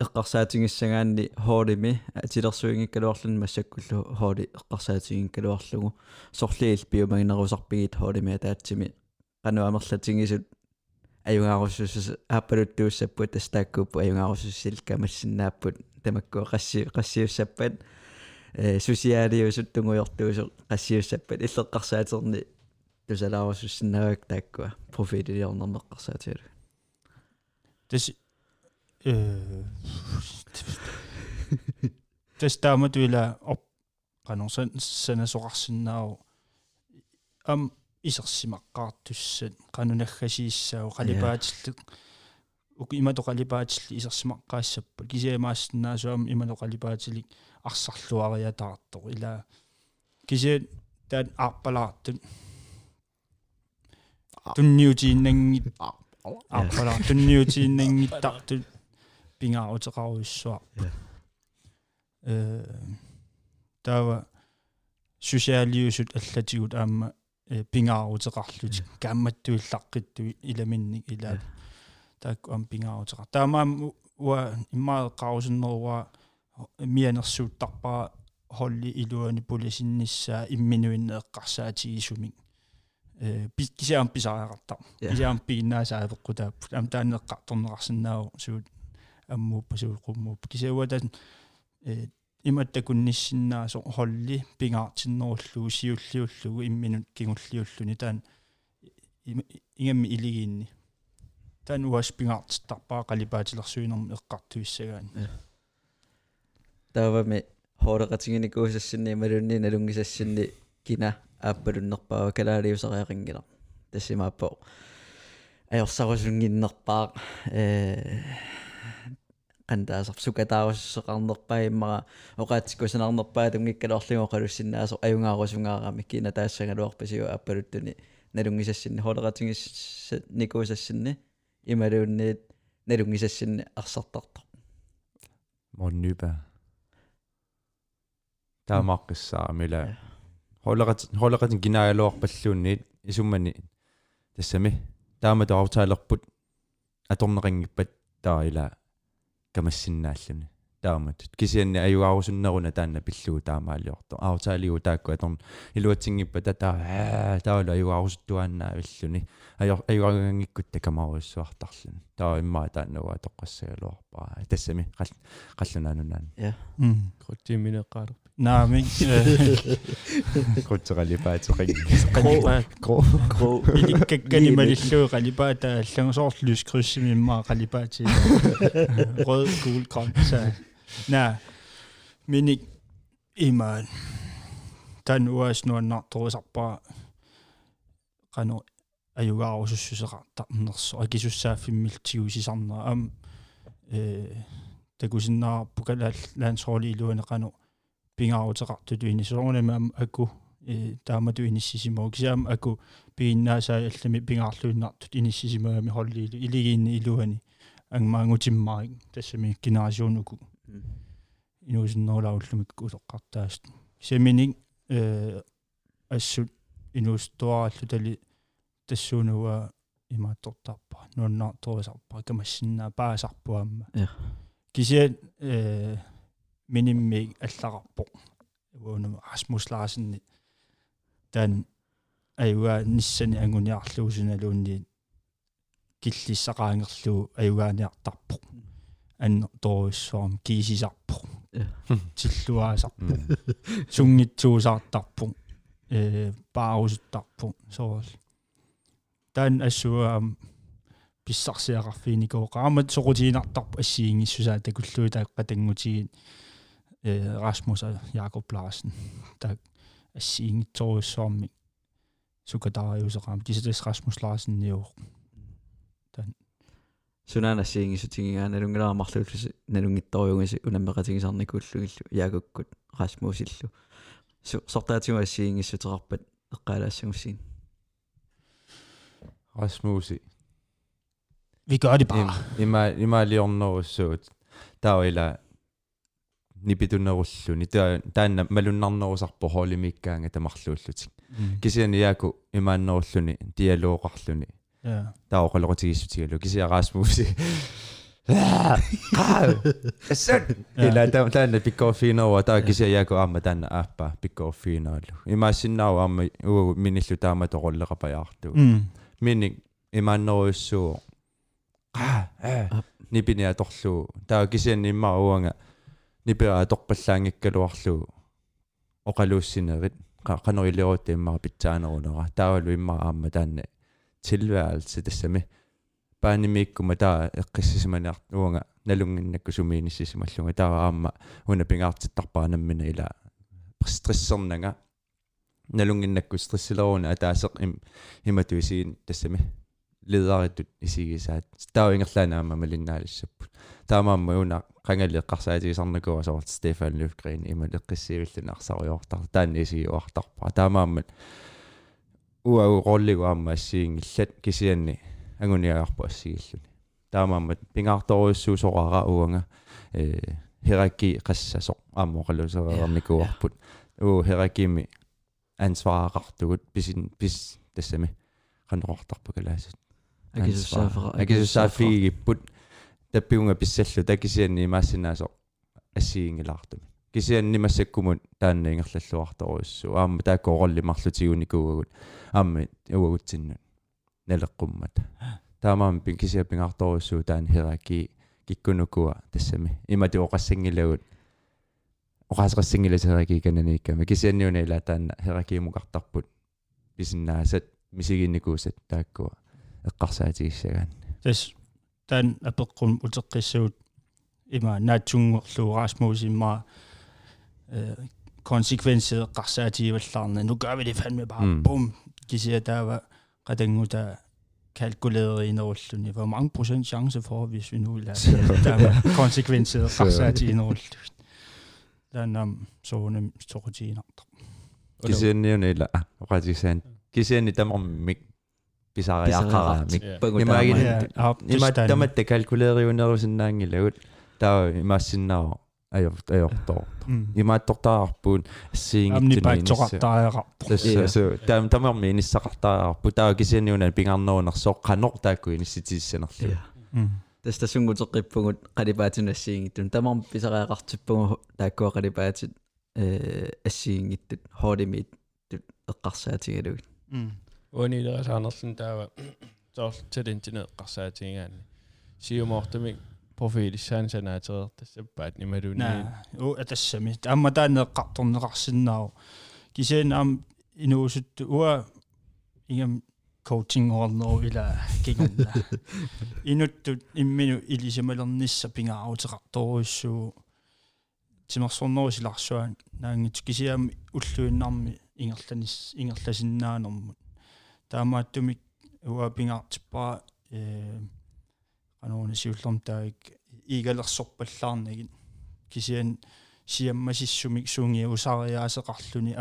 эққарсаатингиссагаанни хоолими атилерсуингиккалуарлун массаккуллу хоoli эққарсаатингиккалуарлугу. Сорлиил пиумагинерусарпигит хоолими атаатсими. Qanуамерлатингисут аюнгааруссус ааппалуттууссаппут тастааккууппу аюнгааруссил камассиннааппут тамаккуа қасси қассиуссаппат э сусиалиусут тунгуйортуусо қассиуссаппат иллеққарсаатерни тусалааруссиннаавак тааккуа. Профилилиорнернеққарсаатиалу тэс э тэс тааматуила оп канорсан санасоқарсинаау ам исерсимаққаартуссат канунаггасииссаау қалипаатиллу уки иматоқалипаатилли исерсимаққаассаппут кисиамаассинаасуам иматоқалипаатилик арсарлуариатаартоқ ила кисиат таат арпалаартут тунниутииннангит арпалаа тунниутииннангиттартут пингаарутеқаруиссуарпа э тава сусиалиусут аллатигут аама пингаарутеқарлутик каамматтуиллаққиттуи иламинник илаа таакку ам пингаарутеқар таамаам уа иммаеққарусиннеруа мианерсууттарпара холли илуани полисинниссаа имминуиннеэққарсаатигисумик э кисаам писариақартар кисаам пигиннаасаавеққутааппут ам таанеққарторнеқарсинаау суут аммууппа суuqummuup кисауатан э иматтакунниссиннаасо холли пингаартиннеруллугу сиуллиуллугу имминут кигуллиуллуни таан ингамми илигиинни. Таан уас пингаартиттарпаа қалипаатилерсуинерми эққартуиссагаани таавами хоолеқатингиникуусассинни малунни налунгисассинни кина ааппалуннерпаа калаалиусариақингила тассимааппо аёрсарусунгиннерпаа э qantaasar sukataarussaqarnerpaa immara oqaatikkusanarnerpaa tungikkaloorlugo qalussinaasor ajungaarusungaarami kina taassangaluarpasiu appaluttuni nalungisassinni holeqatingissa nikuusassinni imaluunniit nalungisassinni arsartartor monnypa таамааққиссаарамила холеқат холеқатин кинаагалуарпаллуунниит исуммани тассами таама таавтаалерпут аторнеқингиппат тааила камассиннааллуни тааматут кисианни аюаарусуннеруна таанна пиллуу таамаалиорто аутаалиу таакку аторн илуатсингиппа тата таала аюаарусуттуааннаа виллуни аю аюаагангиккут такамаруиссуартарлуни таа иммаа тааннуа тоққассагалуарпаа тассами қаллунаанунаан я крутиминеққалер наами крутсералипаатеқин қалипаа кро кро иликкакканималиллуу қалипаата аллагусоорлус круссимиммаа қалипаати рød gul grøn så на миник имаан тан уас нуаннарторусарпаа qanu аюгаарусуссусеқартарнерсо акисуссааффиммилтигусисарнера ам э такусиннаарпу калаал лаансрооли илуане qanu пингаарутеқартуту инисоорнама ам аку э таамату иниссисимоо кисаам аку пииннаасаа аллами пингаарлуиннартут иниссисимаами холлиилу илигиинни илуани ангмаангутиммарик тассами генерасионуку инуусиннерулауллумикку улеққартааст семиник э ассут инуустуараллу тали тассуунуа имааттортарпа нуаннаарторисарпа камассиннаа паасарпуамма кисиат э минимми аллақарпо уунама Расмус Ларсенни таан аюга ниссани ангуниарлуусуналуунни киллиссақаангерлуу аюгааниартарпо ан торуссуарм кисисарпо тиллуаасарпо сунгитсуусаартарпо э баарусуттарпу соорл таан ассуаам писсарсиақарфиникоо qaamат соқутиинартарпу ассиингиссусаа такуллуи тааққатангутигит э Расмус Jakob Larsen так ассиингитсоруйссуарми сукатаариусеқаам тисэтэс Расмус Larsen ниу тан сунаана ассиингисутигигаа налунгилаамарлууллуси налунгитторюгиси унаммеқатигисарникууллугиллу яакуккут Расмусиллу сортаатигу ассиингиссутерарпат эққалаассагуссиин Rasmusi vi gør det bare има има лиорнеруссуут таавила нипитуннеруллуни таа таанна малуннарнерусарпо холимиккаанга тамарлууллутик кисиани яаку имааннеруллуни диалооқарлуни таа оқалоқутигиссутигалу кисиа Расмуси эссэн ила таа таанна пиккоффинерва таа кисиа яаку аама таанна ааппа пиккоффинералу имаассиннаау аама угу миниллу таама тоқоллеқапаяарту минник имааннеруйуссуу qa nipini atorlu taa kisian imma uanga nipira atorpallaangikkaluarlu oqaluussinerit qanorileruut imma pitsaanerunera taawalu imma aamma taanne tilværelse tassami paanimiikkuma taa eqqissisimaneart uanga nalunginnakku sumiinissisimalluga taa aamma una pingaartittarpaanammina ila stressernanga nalunginnakku stressileruna ataaseq imatuisiin tassami. Лидеритут исигисаат таа ингерлаанаама малиннаалиссаппут таамаамма уна qangalleqqarsaatigisarnakua soort Stefan Löfgren има leqqissivillunarsaruyortar таанни исигиуартарпа таамааммат уау роллигу аама ассиингиллат кисианни агуниагарпу ассигиллуни таамааммат пингаарторуйссуусорара уанга э херакки qassasо аама qallusereernikуарпут уу хераккими ансваарартугут писин пис тассами qanорортарпу калаасут акисуссаафера акисуссаафигиппут таппиунга писсаллу. Такисианни имаассинаасо ассиингилаартуми кисианни массаккумут таанна ингерллаллуарторуссу аама тааккоороллимарлутигуникуугагут аама уагутсиннут налеққуммат таамаам пин кисиа пингаарторуссу таан хераки киккунукуа тассами имати оқассангилагут оқаасеқассангиласераки кананииккама кисианниуна ила таанна херакиимукартарпут писиннаасат мисигинникуусат тааккуа эққарсаатигиссагаан тас таан апеққун утеққиссагут има наатсунгорлу Rasmusимма э konsekvenser эққарсаатигиваллаарна nu gør vi det fandme bare bum кисия таава qatangута kalkuleret inderulluni hvor mange procent chance for hvis vi nu lader der konsekvenser эққарсаати inderullu таанам соонем сторутиинарта кисианниуна ила оқатисаан кисианни тамармик писариаққараамик имаагин има таматта калкулериунерусиннаангилагут таа имаассиннаа ajor ajortor имааттортаарпуун ассиингиттуниинисса тассасу таам тамарми иниссақартаарпу таа кисианиуна пингаарнерунерсоо қанор таакку инисситииссанерлу тас тасунгутеққиппугут қалипаатунассиингиттун тамарми писариақартиппугу тааккуа қалипаатит э ассиингиттут хоолимит тут эққарсаатигалугит уанилерасаарнерлун таава соор талентинеэ эққарсаатигаани сиумоортамик профилиссаан санаатерер тассаппаат нималуни у атассами таама таанеэққарторнеқарсинаау кисиан аам инуусутту уа ингам coaching орноо ила кигунна инуттут иммину илисималернисса пингааутеқарторуиссуу тимерсорнерусиларсуан наангит кисиам уллуиннарми ингерланис ингерласиннаанэрмут таамааттумик уа пингаартиппара э qanuna siullorm taik iigalersorpallаарnagit kisian siammasissumik suungia usariaaseqarluni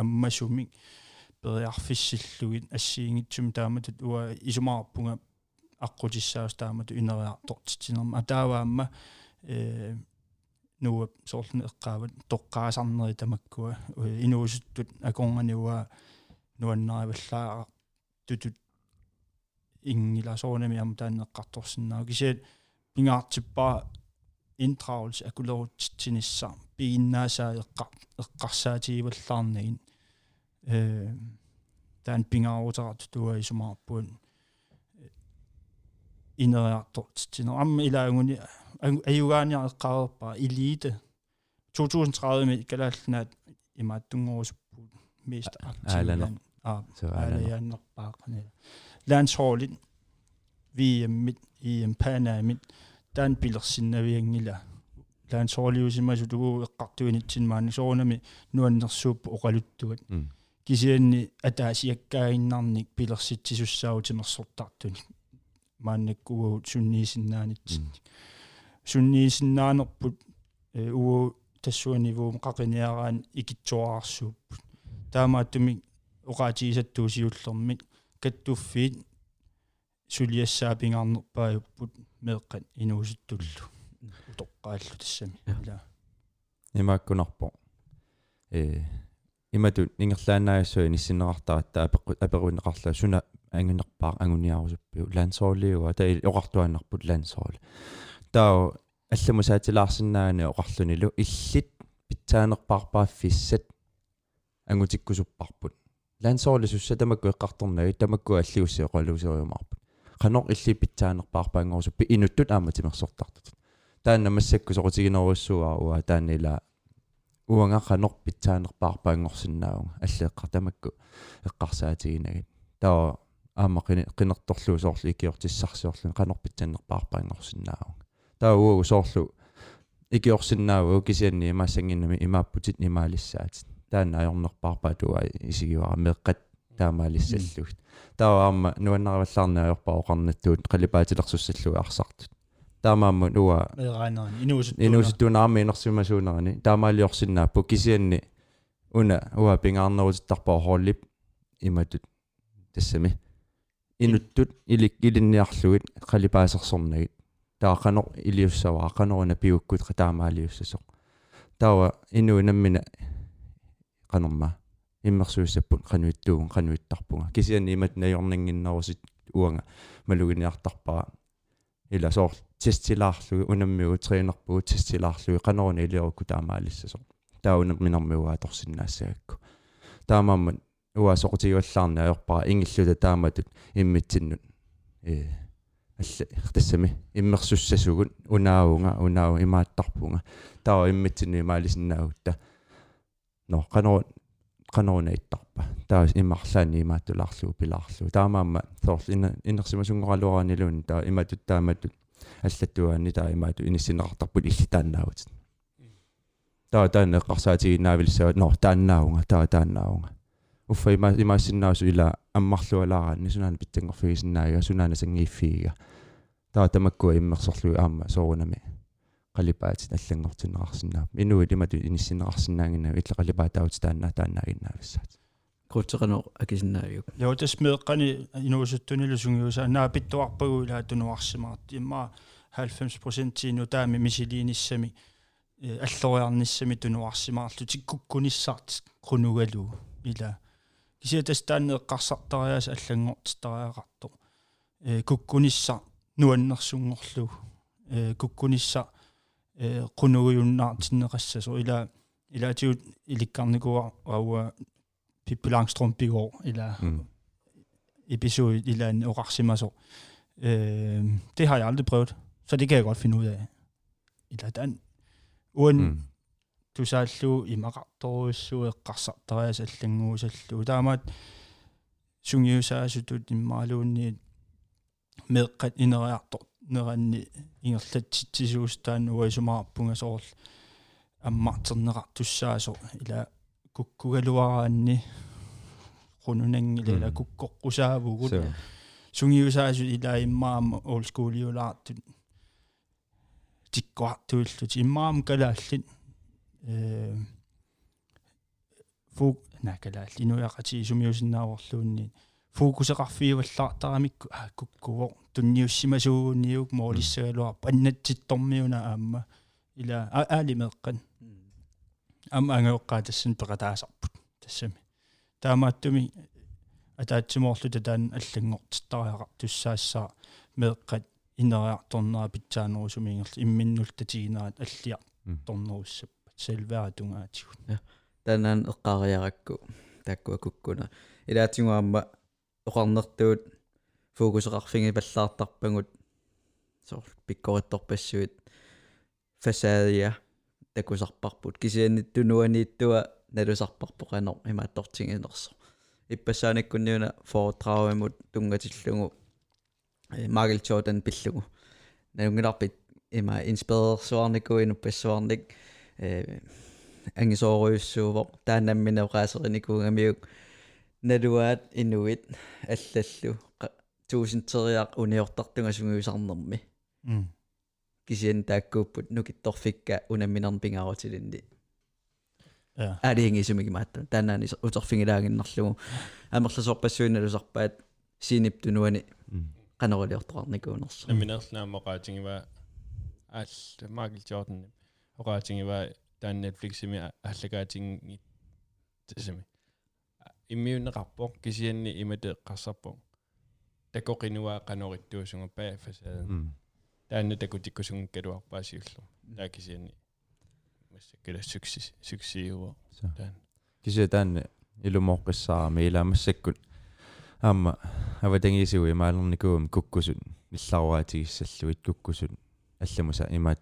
ammasumik periarfissillugit assiingitsum taamatut uа isumaarpunga аққутиссаус таамату инериартортитинерма атааваамма э нуа соорлни эққаават тоққаасарнери тамаккуа. Инуусуттут аконгани уа нуаннариваллаа tutut ingilaasoornami am taanneqqartorsinnaa kisiat pingaartippaa inddragelse akulerutsinissar piginnaasaa eqqa eqqarsaatigivallaarnagin eh, ta'n pingaruutarattua isumarpun ineriartortitino amma ilaanguni ajugaania eqqareerpa elite 2030 med kalaallunaat imaattungorusuppuut mest aktiivlan а алаяаннерпаақани лансхолин виэммит иэмпаанаамит таан пилерсиннавиангила лансхолиусимасу тугу эққартуинитсинмаани соорунами нуаннерсууппу оқалуттугат кисианни атаасиаккаагиннарник пилерситсисуссаутимерсортартуни мааннаккугу сунниисиннаанитсит. Сунниисиннаанерпут э уу тассуанивуум қақиниараан икитсуараарсууппут таамааттуми оqaатигисаттуусиуллермик каттуффиит сулиассаапингаарнерпааюппут меэққат инууситтуллу. Утоққааллу тассами. Ила. Имааккунарпо. Э имату нингерлаанаасуи ниссинеқартаратта апеққут аперуинеқарлаа суна ангунерпаа ангуниарусуппиу лансоорлиуа та оқартуаннарпут лансоорли таа алламу саатилаарсинаани оқарлунилу иллит питсаанерпаарпааффиссат ангутиккусуппарпут. Лансоорли сусса тамакку эққарторнаги тамакку аллиуссио қолусериумарпут qanor illi pitsaanерпаарпаангорусуппи инуттут аама тимерсортартут таанна массакку соқутигинеруссуаа уа таанила уангақанор питсаанерпаарпаангорсиннаавга аллеэққар тамакку эққарсаатигинагит таа аама қинерторлуу соорлу икиортиссарсиорлун қанор питсаанерпаарпаангорсиннаавга таа уагу соорлу икиорсиннааву кисианни имаассангиннами имааппутит имаалиссаатит таана аёрнерпаарпаа туа исигивара меққат таамаалиссаллугит таа аама нуаннариваллаарнаа орпаоқарнаттуут қалипаатилерсуссаллуи арсартут таамаамму нуа мераанерани инуусут инуусуттуунаарми инерсимасуунерани таамаалиорсиннааппу кисианни уна уа пингаарнерутиттарпаа хооллип иматут тассами инуттут илик илинниарлугит қалипаасерсорнагит таақанер илиуссаваа қанеруна пиуккут таамаалиуссасоқ таава инуи наммина qanерма иммерсуиссаппут qanуиттуугун qanуиттарпунга кисиани имат наёрнангиннерусит уанга малугиниартарпара ила соор тестилаарлуги унаммиу триинерпугу тестилаарлуги qanеруна илиорукку таамаалиссасо тауна минэрмиуаа торсиннаассагакку таамааммат уа соқутигуаллаарна аёрпара ингиллута тааматут иммитсиннут э алла тассами иммерсуссасугут унаауга унаау имааттарпунга. Таа иммитсинни маалисиннаагутта но qanеру qanеруна иттарпа таа имарлаани имааттулаарлугу пилаарлугу таамаама соорл ина инерсимасунгоралуаранилуун таа иматут тааматут аллаттуаани таа имаату иниссинеқартарпут иллитааннаавут таа таана эққарсаатигиннаавилсаа но тааннаавунга таа тааннаавунга. Уффа има имаассиннаасу ила аммарлуалаараани сунаана питтангорфигисиннаага сунаана сангииффигига таа тамаккуа иммерсорлуи аама соорунами. Qalipaatit аллангортинеқарсинаап инуи лимату иниссинеқарсинаангина илла qalipаатаут таанна тааннаагиннаависсаат крутеқано акисиннаавиук леотас меэққани инуусуттунилу сунгиуса наа питтуарпагу илаа тунуарсимаат имма 90% тину таами мисилииниссами аллориарниссами тунуарсимаарлу тиккуккуниссарт крунугалу ила кисиатас таанне эққарсартариас аллангортитариақарту э куккунисса нуаннерсунгорлу э куккунисса э qunuguyunnaartinneqassasу ила илаатиут иликкарникуа ауа Pippi Langstrømpe eller mm. episode eller en Oraximaso. Øh, det har jeg aldrig prøvet, så det kan jeg godt finde ud af. Eller den, uden mm. du sagde, at i Marattorussu, Qassartaras, Allangus, Allu, der er meget sungiusaa sutut immaluunni meeqqat ineriartor neranni ingerlatsitsisuustaan uisumaarpunga soorl аммартернеқартуссаасо ила куккугалуараанни qununangila kukkoqqusaavugut. Sungiusaasu ilaimmaama old school iulaartut tikkuartuillut immaam kalaallit э фук накалаал инуяqati сумиусиннааворлуунни фокусеқарфиуваллаартарамикку аа куккуво тунниуссимасууниук моолиссагалуар паннатситторmiuna аама ила аалимеэққан ам ангеоққаа тассан пеқатаасарпут тассами. Таамааттуми атаатсимоорлута таан аллангортиттариақар туссаассаа меэққат инериарторнера питсаанерусумингерл имминнул татигинаат аллиар торнеруссаппат селвера тунгаатигут таанан эққариаракку тааккуа куккуна илаатингуамма оқарнертуут фокусеқарфинги паллаартарпагут соор пиккоритторпассуит фасаадия такусарпарпут кисианниттунуанииттуа налусарпарпоqanor имаатторtинginерso иппассааниккунниуна фоортрауимут тунгатиллугу Michael Jordan пиллугу налунгиларпит има инспирерсуарникуину пассуарник э ангисооруйуссуувоq таанамминеоqaaserinikуугамиук налуаат инуит аллаллу туусинтериақ униортартунга сунгуисарнерми кисиан тааккууппут нукитторфикка унамминерн пингарутилинни ja алингисумигимаатту таанаани утерфингилаагиннарлугу амерласоорпассуиналусарпаат синип тунуани канерулиортоқарникуунерсо наминерлаамоqaатингива аал Майкл Джордан оqaатингива таан Netflix-ими аллагаатинги тасами иммиунеқарпо кисианни имате қарсарпо такоқинуа канориттуусунга паа фасаада таанна такутиккусунгкалуарпаасиуллу таа кисианни массаккала сукси суксиуа таан кися таанна илумооққиссаарами иламассаккут аама аватангисуи маалерникуум куккусут илларуаатигиссаллуит куккусут алламуса имаат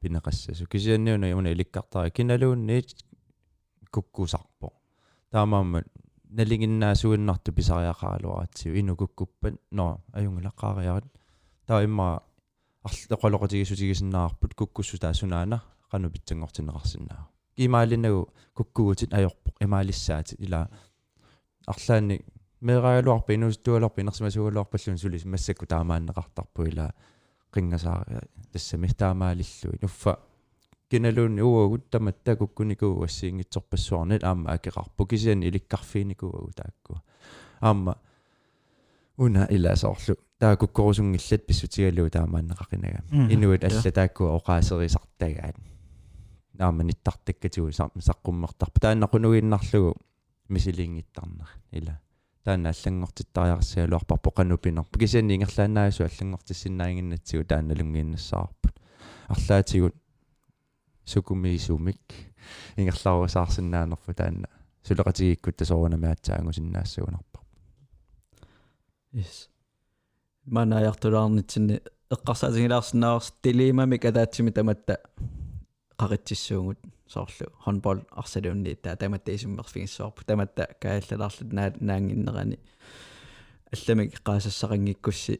пинеқассасу кисианниуна юна иликкартара киналуунниит куккусарпо таамааммат налигиннаасуиннарту писариақаалуаратсиу инукуккуппат но аюнгилаққаариарат таа имма арлеқалоқатигисутигисиннаарпут куккуссу таасунаана qanu питсангортинеқарсинаа кимаалинагу куккугутит аёрпоқ имаалиссаатит ила арлаани мераалуарпа инустуаларпа инерсимасугалуарпаллун сулис массакку таамааннеқартарпу ила qingasaaria тассами таамаалиллуи нуффа киналуунни уагут таматта куккуникуу ассиингитсорпассуарнит аама акеқарпу кисиан иликкарфиникууагу таакку аама уна иласоорлу таа куккорусунгиллат писсутигалуу таамааннеқақинага инуит алла таакку оqaасерисартагаат наама ниттартаккатигу саққуммертарпа тааннақунугиннарлугу мисилингиттарнер ила таана аллангортиттариарсиалуарпарпо канупинерпа кисианни ингерлаанаасу аллангортиссиннаагиннатсигу таанналунгииннассаарпут арлаатигут сукумиисумик ингерлаарусаарсинаанерфу таана сулеқатигиккут тасоорунамаатсаангусиннаассагунарпар yes. Манаяртулаарнитсинни эққарсаатингилаарсинаарс дилемамик адаатсими таматта qarittissuungut sooрлу håndbold arsaluunni taa tamatta isummerfigissoorpu tamatta kaallalаарlut naa naanginnerani алламик qaasassaranngikkussi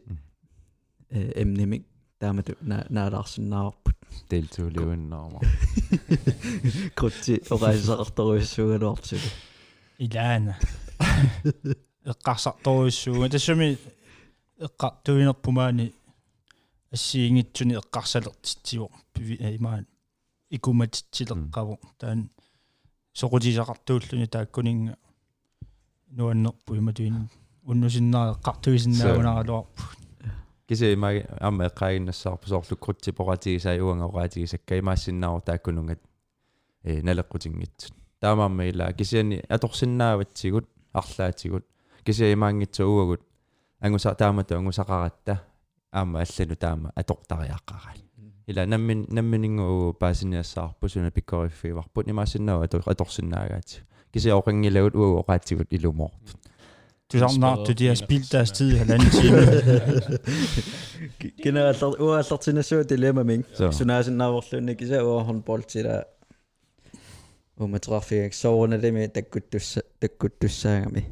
эмнимик таамату наалаарсиннаарпут делтуулиуннаарма крутти орайсақарторуиссуугалуартсугу илаана эққарсарторуиссууга тассами эққартуинерпумаани ассиингитсуни эққарсалертитсиво имаан икуматитсилеққаву таан соқутисақартууллуни тааккунинга нуаннерпу иматуин уннусиннаа эққартуисиннаагунаралуарпу кисе имаги амма эққаагиннассаарпу соорлу крутти поратигисаа юангаораатигисакка имаассиннаару тааккунунгат э налеққутингитсут таамаамма ила кисиани аторсиннааватсигут арлаатигут кисе имаангитсу уагут ангуса таамату ангусақаратта аама аллану таама атортариаққарал ила наммин намминингуу паасиниассаарпу суна пиккориффиварпут имаасиннаа аторсиннаагаати кисе оқангилагут уу оқаатсигут илумоортут тусарнаарту de har spildt deres tid i halvanden time. Generelt uallertinassuu dilemma ming. Sunaasinnaavurluunni kisa uа håndboldtila umaterarfiak soorunalimi takkuttussa takkuttussaagami.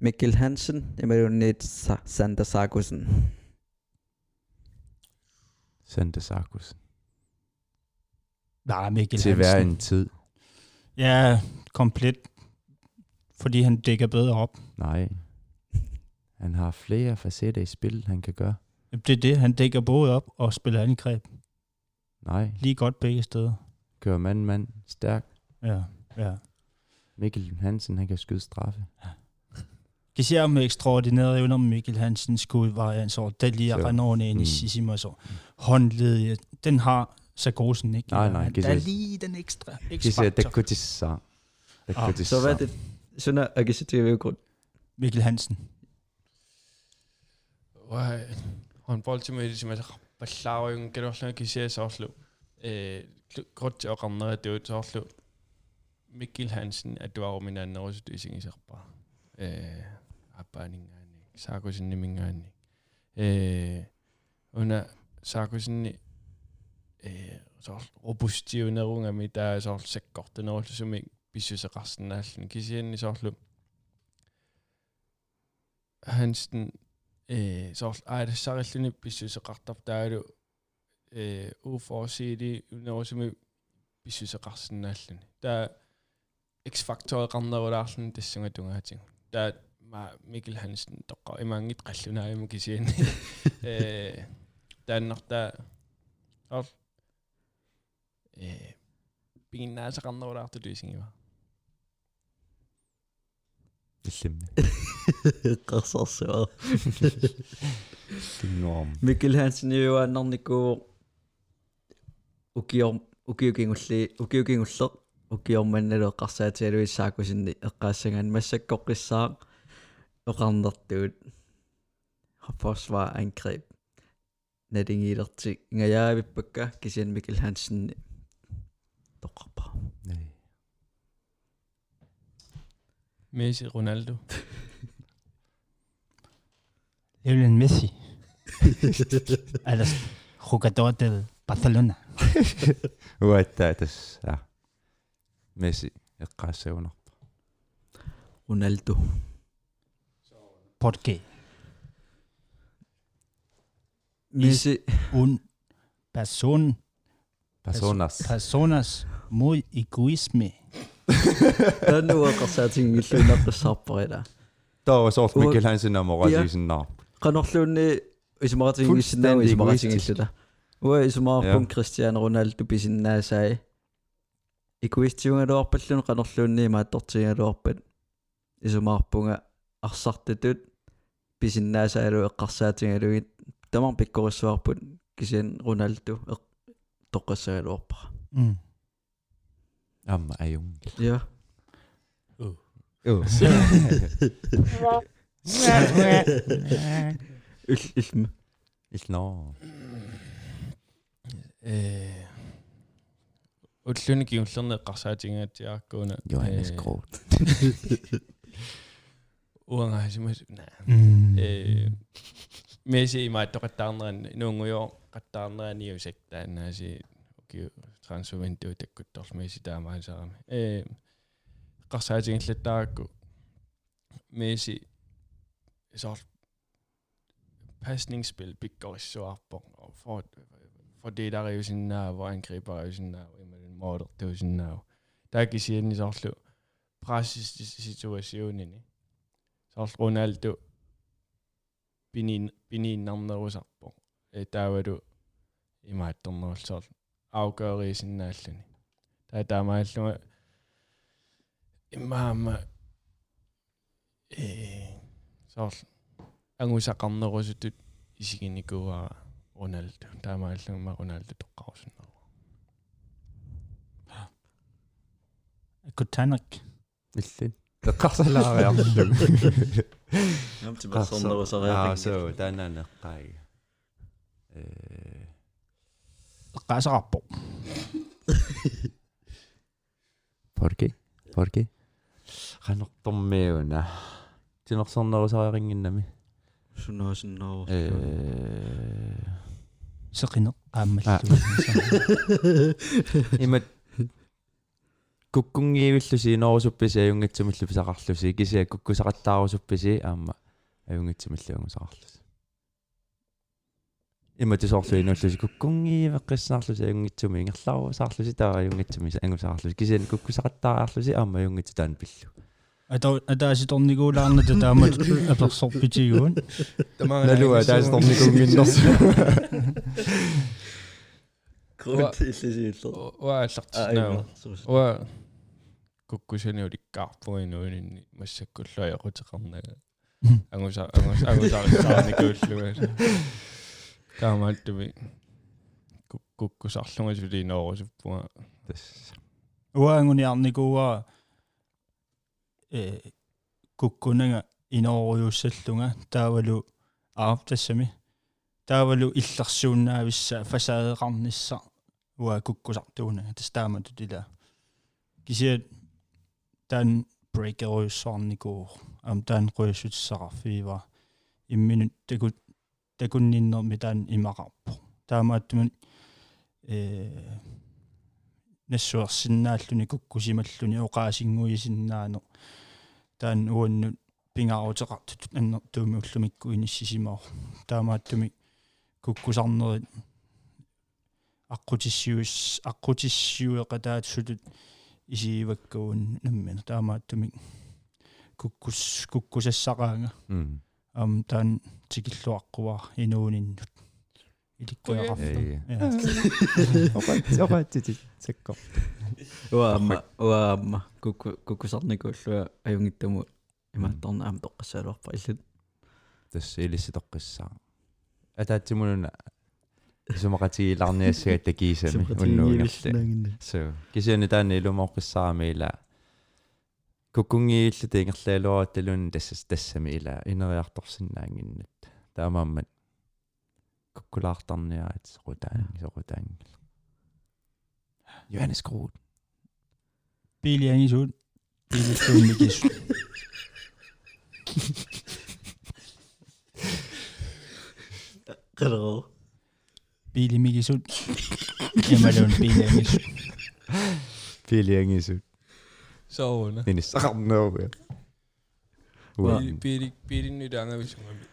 Mikkel Hansen imalunniit Sander Sargussen. Sander Sargussen. Nej, Mikkel Til Hansen. hver en tid. Ja, komplet. Fordi han dækker bedre op. Nej. Han har flere facetter i spil, han kan gøre. Det er det. Han dækker både op og spiller angreb. Nej. Lige godt begge steder. Kører mand-mand stærk. Ja, ja. Mikkel Hansen, han kan skyde straffe. Det ser med ekstraordinære evner med Mikkel Hansens skudvariant, så der lige Så. Renault ind i Mm. Sissima, så håndled, den har Sargosen ikke. Nej, nej, Men kan Der er se- lige den ekstra Kise, der x-faktor. kunne de så. Der Ah, kunne de Så hvad er det? Sunna agisitivgrund. Mikkel Hansen. Wai håndboldtimi simasa паллааруйун калуарлуна кисиасоорлу э крутти оқарнера туут соорлу Mikkel Hansen атуаруминааннерусут исигисерпаа э аппаанингаани саакусиннимингаани э уна саакусинни э соор робустиунерунгами таа соор саккортенеруллусуми писсусеқарсинааллани кисианни соорлу ханстен э сорл аалассариллуни писсусеқартар таалу э уфорсиди унерусуми писсусеқарсинааллани таа X Factor qarnerulaarlun тассунгатунгаатигу таа ма Микел Хансен тоққа имаангит қаллунаайму кисиани э тааннарта ор э пигиннаасақарнерулаарту туисингива иллимми qassarsuа тиннуарм Mikkel Hansen юаннарникуу укиор укиукингулли укиукингуллеқ укиорманналу эққарсаатиалуиссаакусинни эққаассагаан массаккоққиссаа Noqarnertuut forsvar angreb. Natingiilertik ngajaavipakka Christian Mikkel Hansen toqqarpa. Nej. Messi Ronaldo. Lionel Messi. a los jugadores de Barcelona. Uattaatas. Messi eqqaassaunerpa. Ronaldo ¿Por qué? Messi Un person, personas personas muy egoísme. тануақарсаатингиллуинаққиссаарпарида тоо сорт Уа- микел хансен аморасисиннаар qanorluunni исумаратингиссинаа Fuldstændig исумаратингиллута уа исумаарпун кристиано роналду писиннаасаи икуистиунгалуарпаллун qanorluunni мааттортингалуарпат исумаарпунга арсартатут писиннаасаалу эққарсаатингалугит тамар пиккориссуарпут кисиан роналду тоққассагалуарпа Mm. амма аюн я оо ил илма илноо э уллуни киуллерне эққарсаатингаатиаркуна Johannes Groth уангаасимас на Mm. э Messi имааттоқаттаарнеран нуунгуйоо қаттаарнерани усак таанааси уки трансфервинту таккутторл Messi таамаасарами э қарсаатингиллаттааракку Messi соор pasningsspil pikkorissuarpoq for for det der er jo sådan der hvor angriber er jo sådan der imellem morder det er jo sådan der der kan sige ni så presses situationen ni så Ronaldo binin binin namnerusarpoq e taavadu imaattornerulsoor afgørelsen der er der meget imama э соор ангусақарнерусутут исигиникуара Рональдо таамааллума Рональдо тоққарусуннаа. Kutanak. иллин эққарсалаариарлу намти аа басорнерусариа соо таананеққаи э Qasarappo. por qué por qué qanортормиуна тинерсорнерусариарингиннами сунаасиннаа э Seqino qaammallu. имат куккунгиивиллуси норусупписи аюнгатсумиллу писақарлуси кисиа куккусақаттаарусупписи аама аюнгатсумиллуангусақарлуси имат соорлу инуллуси куккунгиивеққиссаарлуси аюнгатсуми ингерлаарусаарлуси таа аюнгатсуми ангусаарлуси кисиа куккусақаттаариарлуси аама аюнгатсу таан пиллу Ata ataasitorniguulaarna tataamat apersorpitiguun. налуа таасторникунгиннерс крут иллисииллер уааллартинаа уа куккусани уликкаарпуинуунинни массаккуллуа якутеқарнага ангуса ангуса ангусаарissаарникууллуга таамааттуми куккусарлунгасули ноорусуппуга тас Uaanguniarniguua э куккунага инооруйуссаллунга таавалу ааптассами таавалу иллерсууннаависса фасаадеқарнисса уа куккусартууна тастаамату тила кисиат таан брейкеруйуссаарникуу ам таан қуяссутиссақарфиива имминут такут такунниннерми таан имақарпо таамааттумат э нассуерсиннааллуни куккусималлуни оqaасингуисиннаано таан уаннут пингаарутеқартут аннертууми уллумикку иниссисимаа таамааттуми куккусарнерит аққутиссиус аққутиссиуеқатаат сутут исииваккуун наммина таамааттуми куккус куккусассақаанга ам таан тикиллуаққуа инууниннут иликкуяқарфу оқат оқатти сакко уаама уаама кукку куккусарникууллуа аюнгиттаму имаатторна аама тоққассаалуарпа иллут тасс илисси тоққиссаа атаатсимунуна исумақатигиларниассаат такиисами уннуугерли so кисиани таани илумаоққиссаарами ила куккунгииллу тингерлаалуараталун тассас тассами ила инериарторсинаангиннат таамааммат куккулаартарниаат соқутаан соқутаангил Johannes Groth Билиангисуут билиллуунникис qerero билимигисут ямалун билиангис Пилиангисут соона инissaqarnerua пили пилинни таангависунгами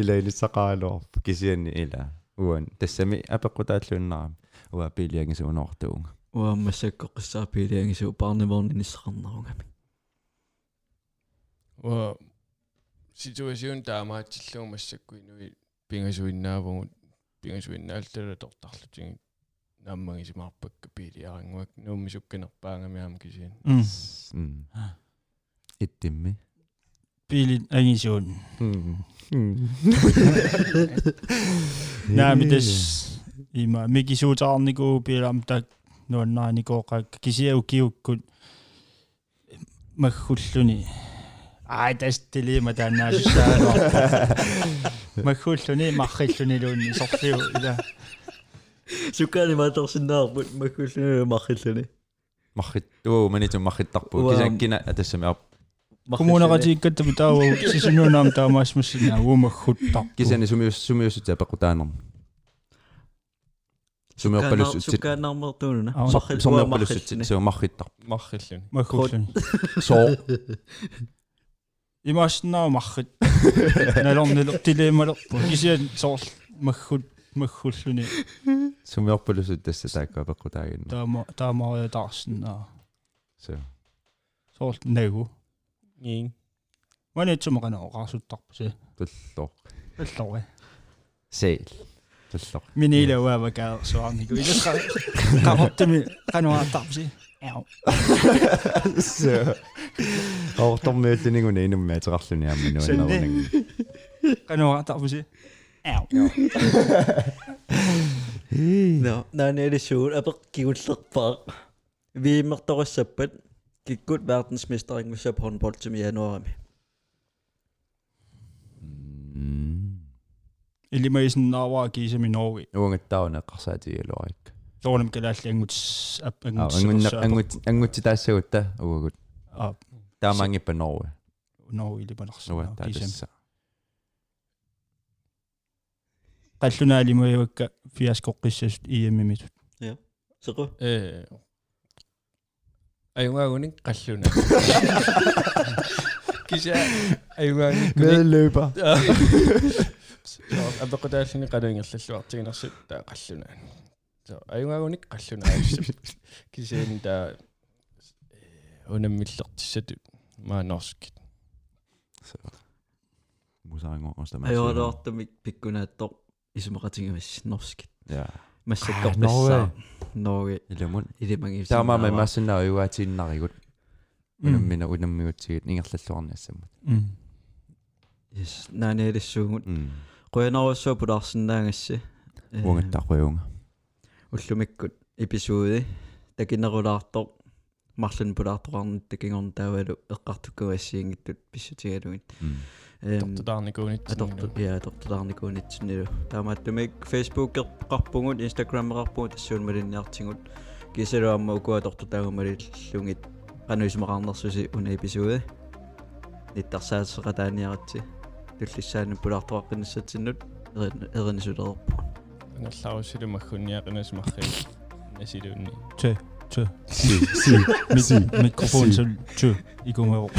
ила илиссақаалуарп кисианни ила уан тассами апеққутааллуиннарами уа пилиангисуунеортуунга уааммассаккоққиссаа пилиангису парниворни ниссақарнарунгами ва ситуацион таамаатиллуумассаккуинуи пингасуиннаавгут пингасуиннаалтала тортарлутиги наммагисимаарпакка пилиарангуак нууммисукканерпаангамиаама кисиан м иттимми билит агисуут наамитас има микисуутаарникуу пилам так нуаннааникооқак кисиау киуккут маггуллуни ай тастилима тааннаасуссаалуар маггуллуни марриллуни луунни сорлиу ила суккаани мааторсиннаарпут маккуллуни марриллуни маррит уу маниту марриттарпу кисаккина атассами ап коммунератииккаттами таава сисунуунаам таамаасмассина уумаггуттар кисани сумиус сумиусутса пекутаанерм сумиорпалус суккаанаармертуунуна сумиорпалус суу марриттар марриллуни маггуллуни соо имаашнаа маррит налорнилер тилеэмалерпу кисиан соорл маггут маггуллуни сумиорпалусут тасса таакка пекутаагинна таама таамариа таарсинаа соо соорл нагу гин манитсума канаа qaarsuttарпу си туллоо аллори сейл туллоо минилауава каа суарнику илас qaartumi qanuaartarpsi so. Hortormiulliniguneenum maatirarluniamma nuannerunang. Qanuaqartarpusi. Ау. No, naanellisuun apeqqigullerpaq. Viimmertorussappat kikkut verdensmesteringussap håndboldtum i januarimi. Illimaisin naavaa kiisami Norge. Uungattauna qarsaatigaluarik. Калаалли ангут ап ангут ангунна ангут ангутти таассагутта уагут а таамаангиппа норве норви илималерсаа нуа кисами таатасса qallunaalimuivakka fiaskoqqissasut iimmimit sequ э аюнгаагуник қаллуна кися аюнгаагуник мэллэпа абеқутааллини қалуингерллуартигинерсут таа қаллуна so аюнгаагуник кисиин таа унаммиллертиссату маа норскит мусаанго остама ajorluartumik pikkunaattor исумақатингамас норскит я массаккорпассаа норги иламун илимаги таамаама имассинаа аюаатииннаригут унаммина унаммигутсигит ингерллуарниассаммут yes наанеэлиссуугут м қуянаруссуа пулаарсинаагасси уангаттақуйунга уллумиккут эпизоди такинерулаартор марлун пулаартоқарнит такингорн таавалу эққартуккуассиингиттут писсутигалугит эм тортутаарникуунит аторту я атортулаарникуунитсинилу таамааттумик фейсбук эққарпугут инстаграм эқарпугут тассуун малинниартингут кисалуамма укуа тортутаагумалиллугит qanуисмақарнерсуси уна эпизоди ниттарсаатсеқатааниаратси туллиссаани пулаартоқаққинассатсиннут эринисулерерпу нгаллаарусилу маггунниақинас марри асилуунни tø tø si si si mikrofon så tø i går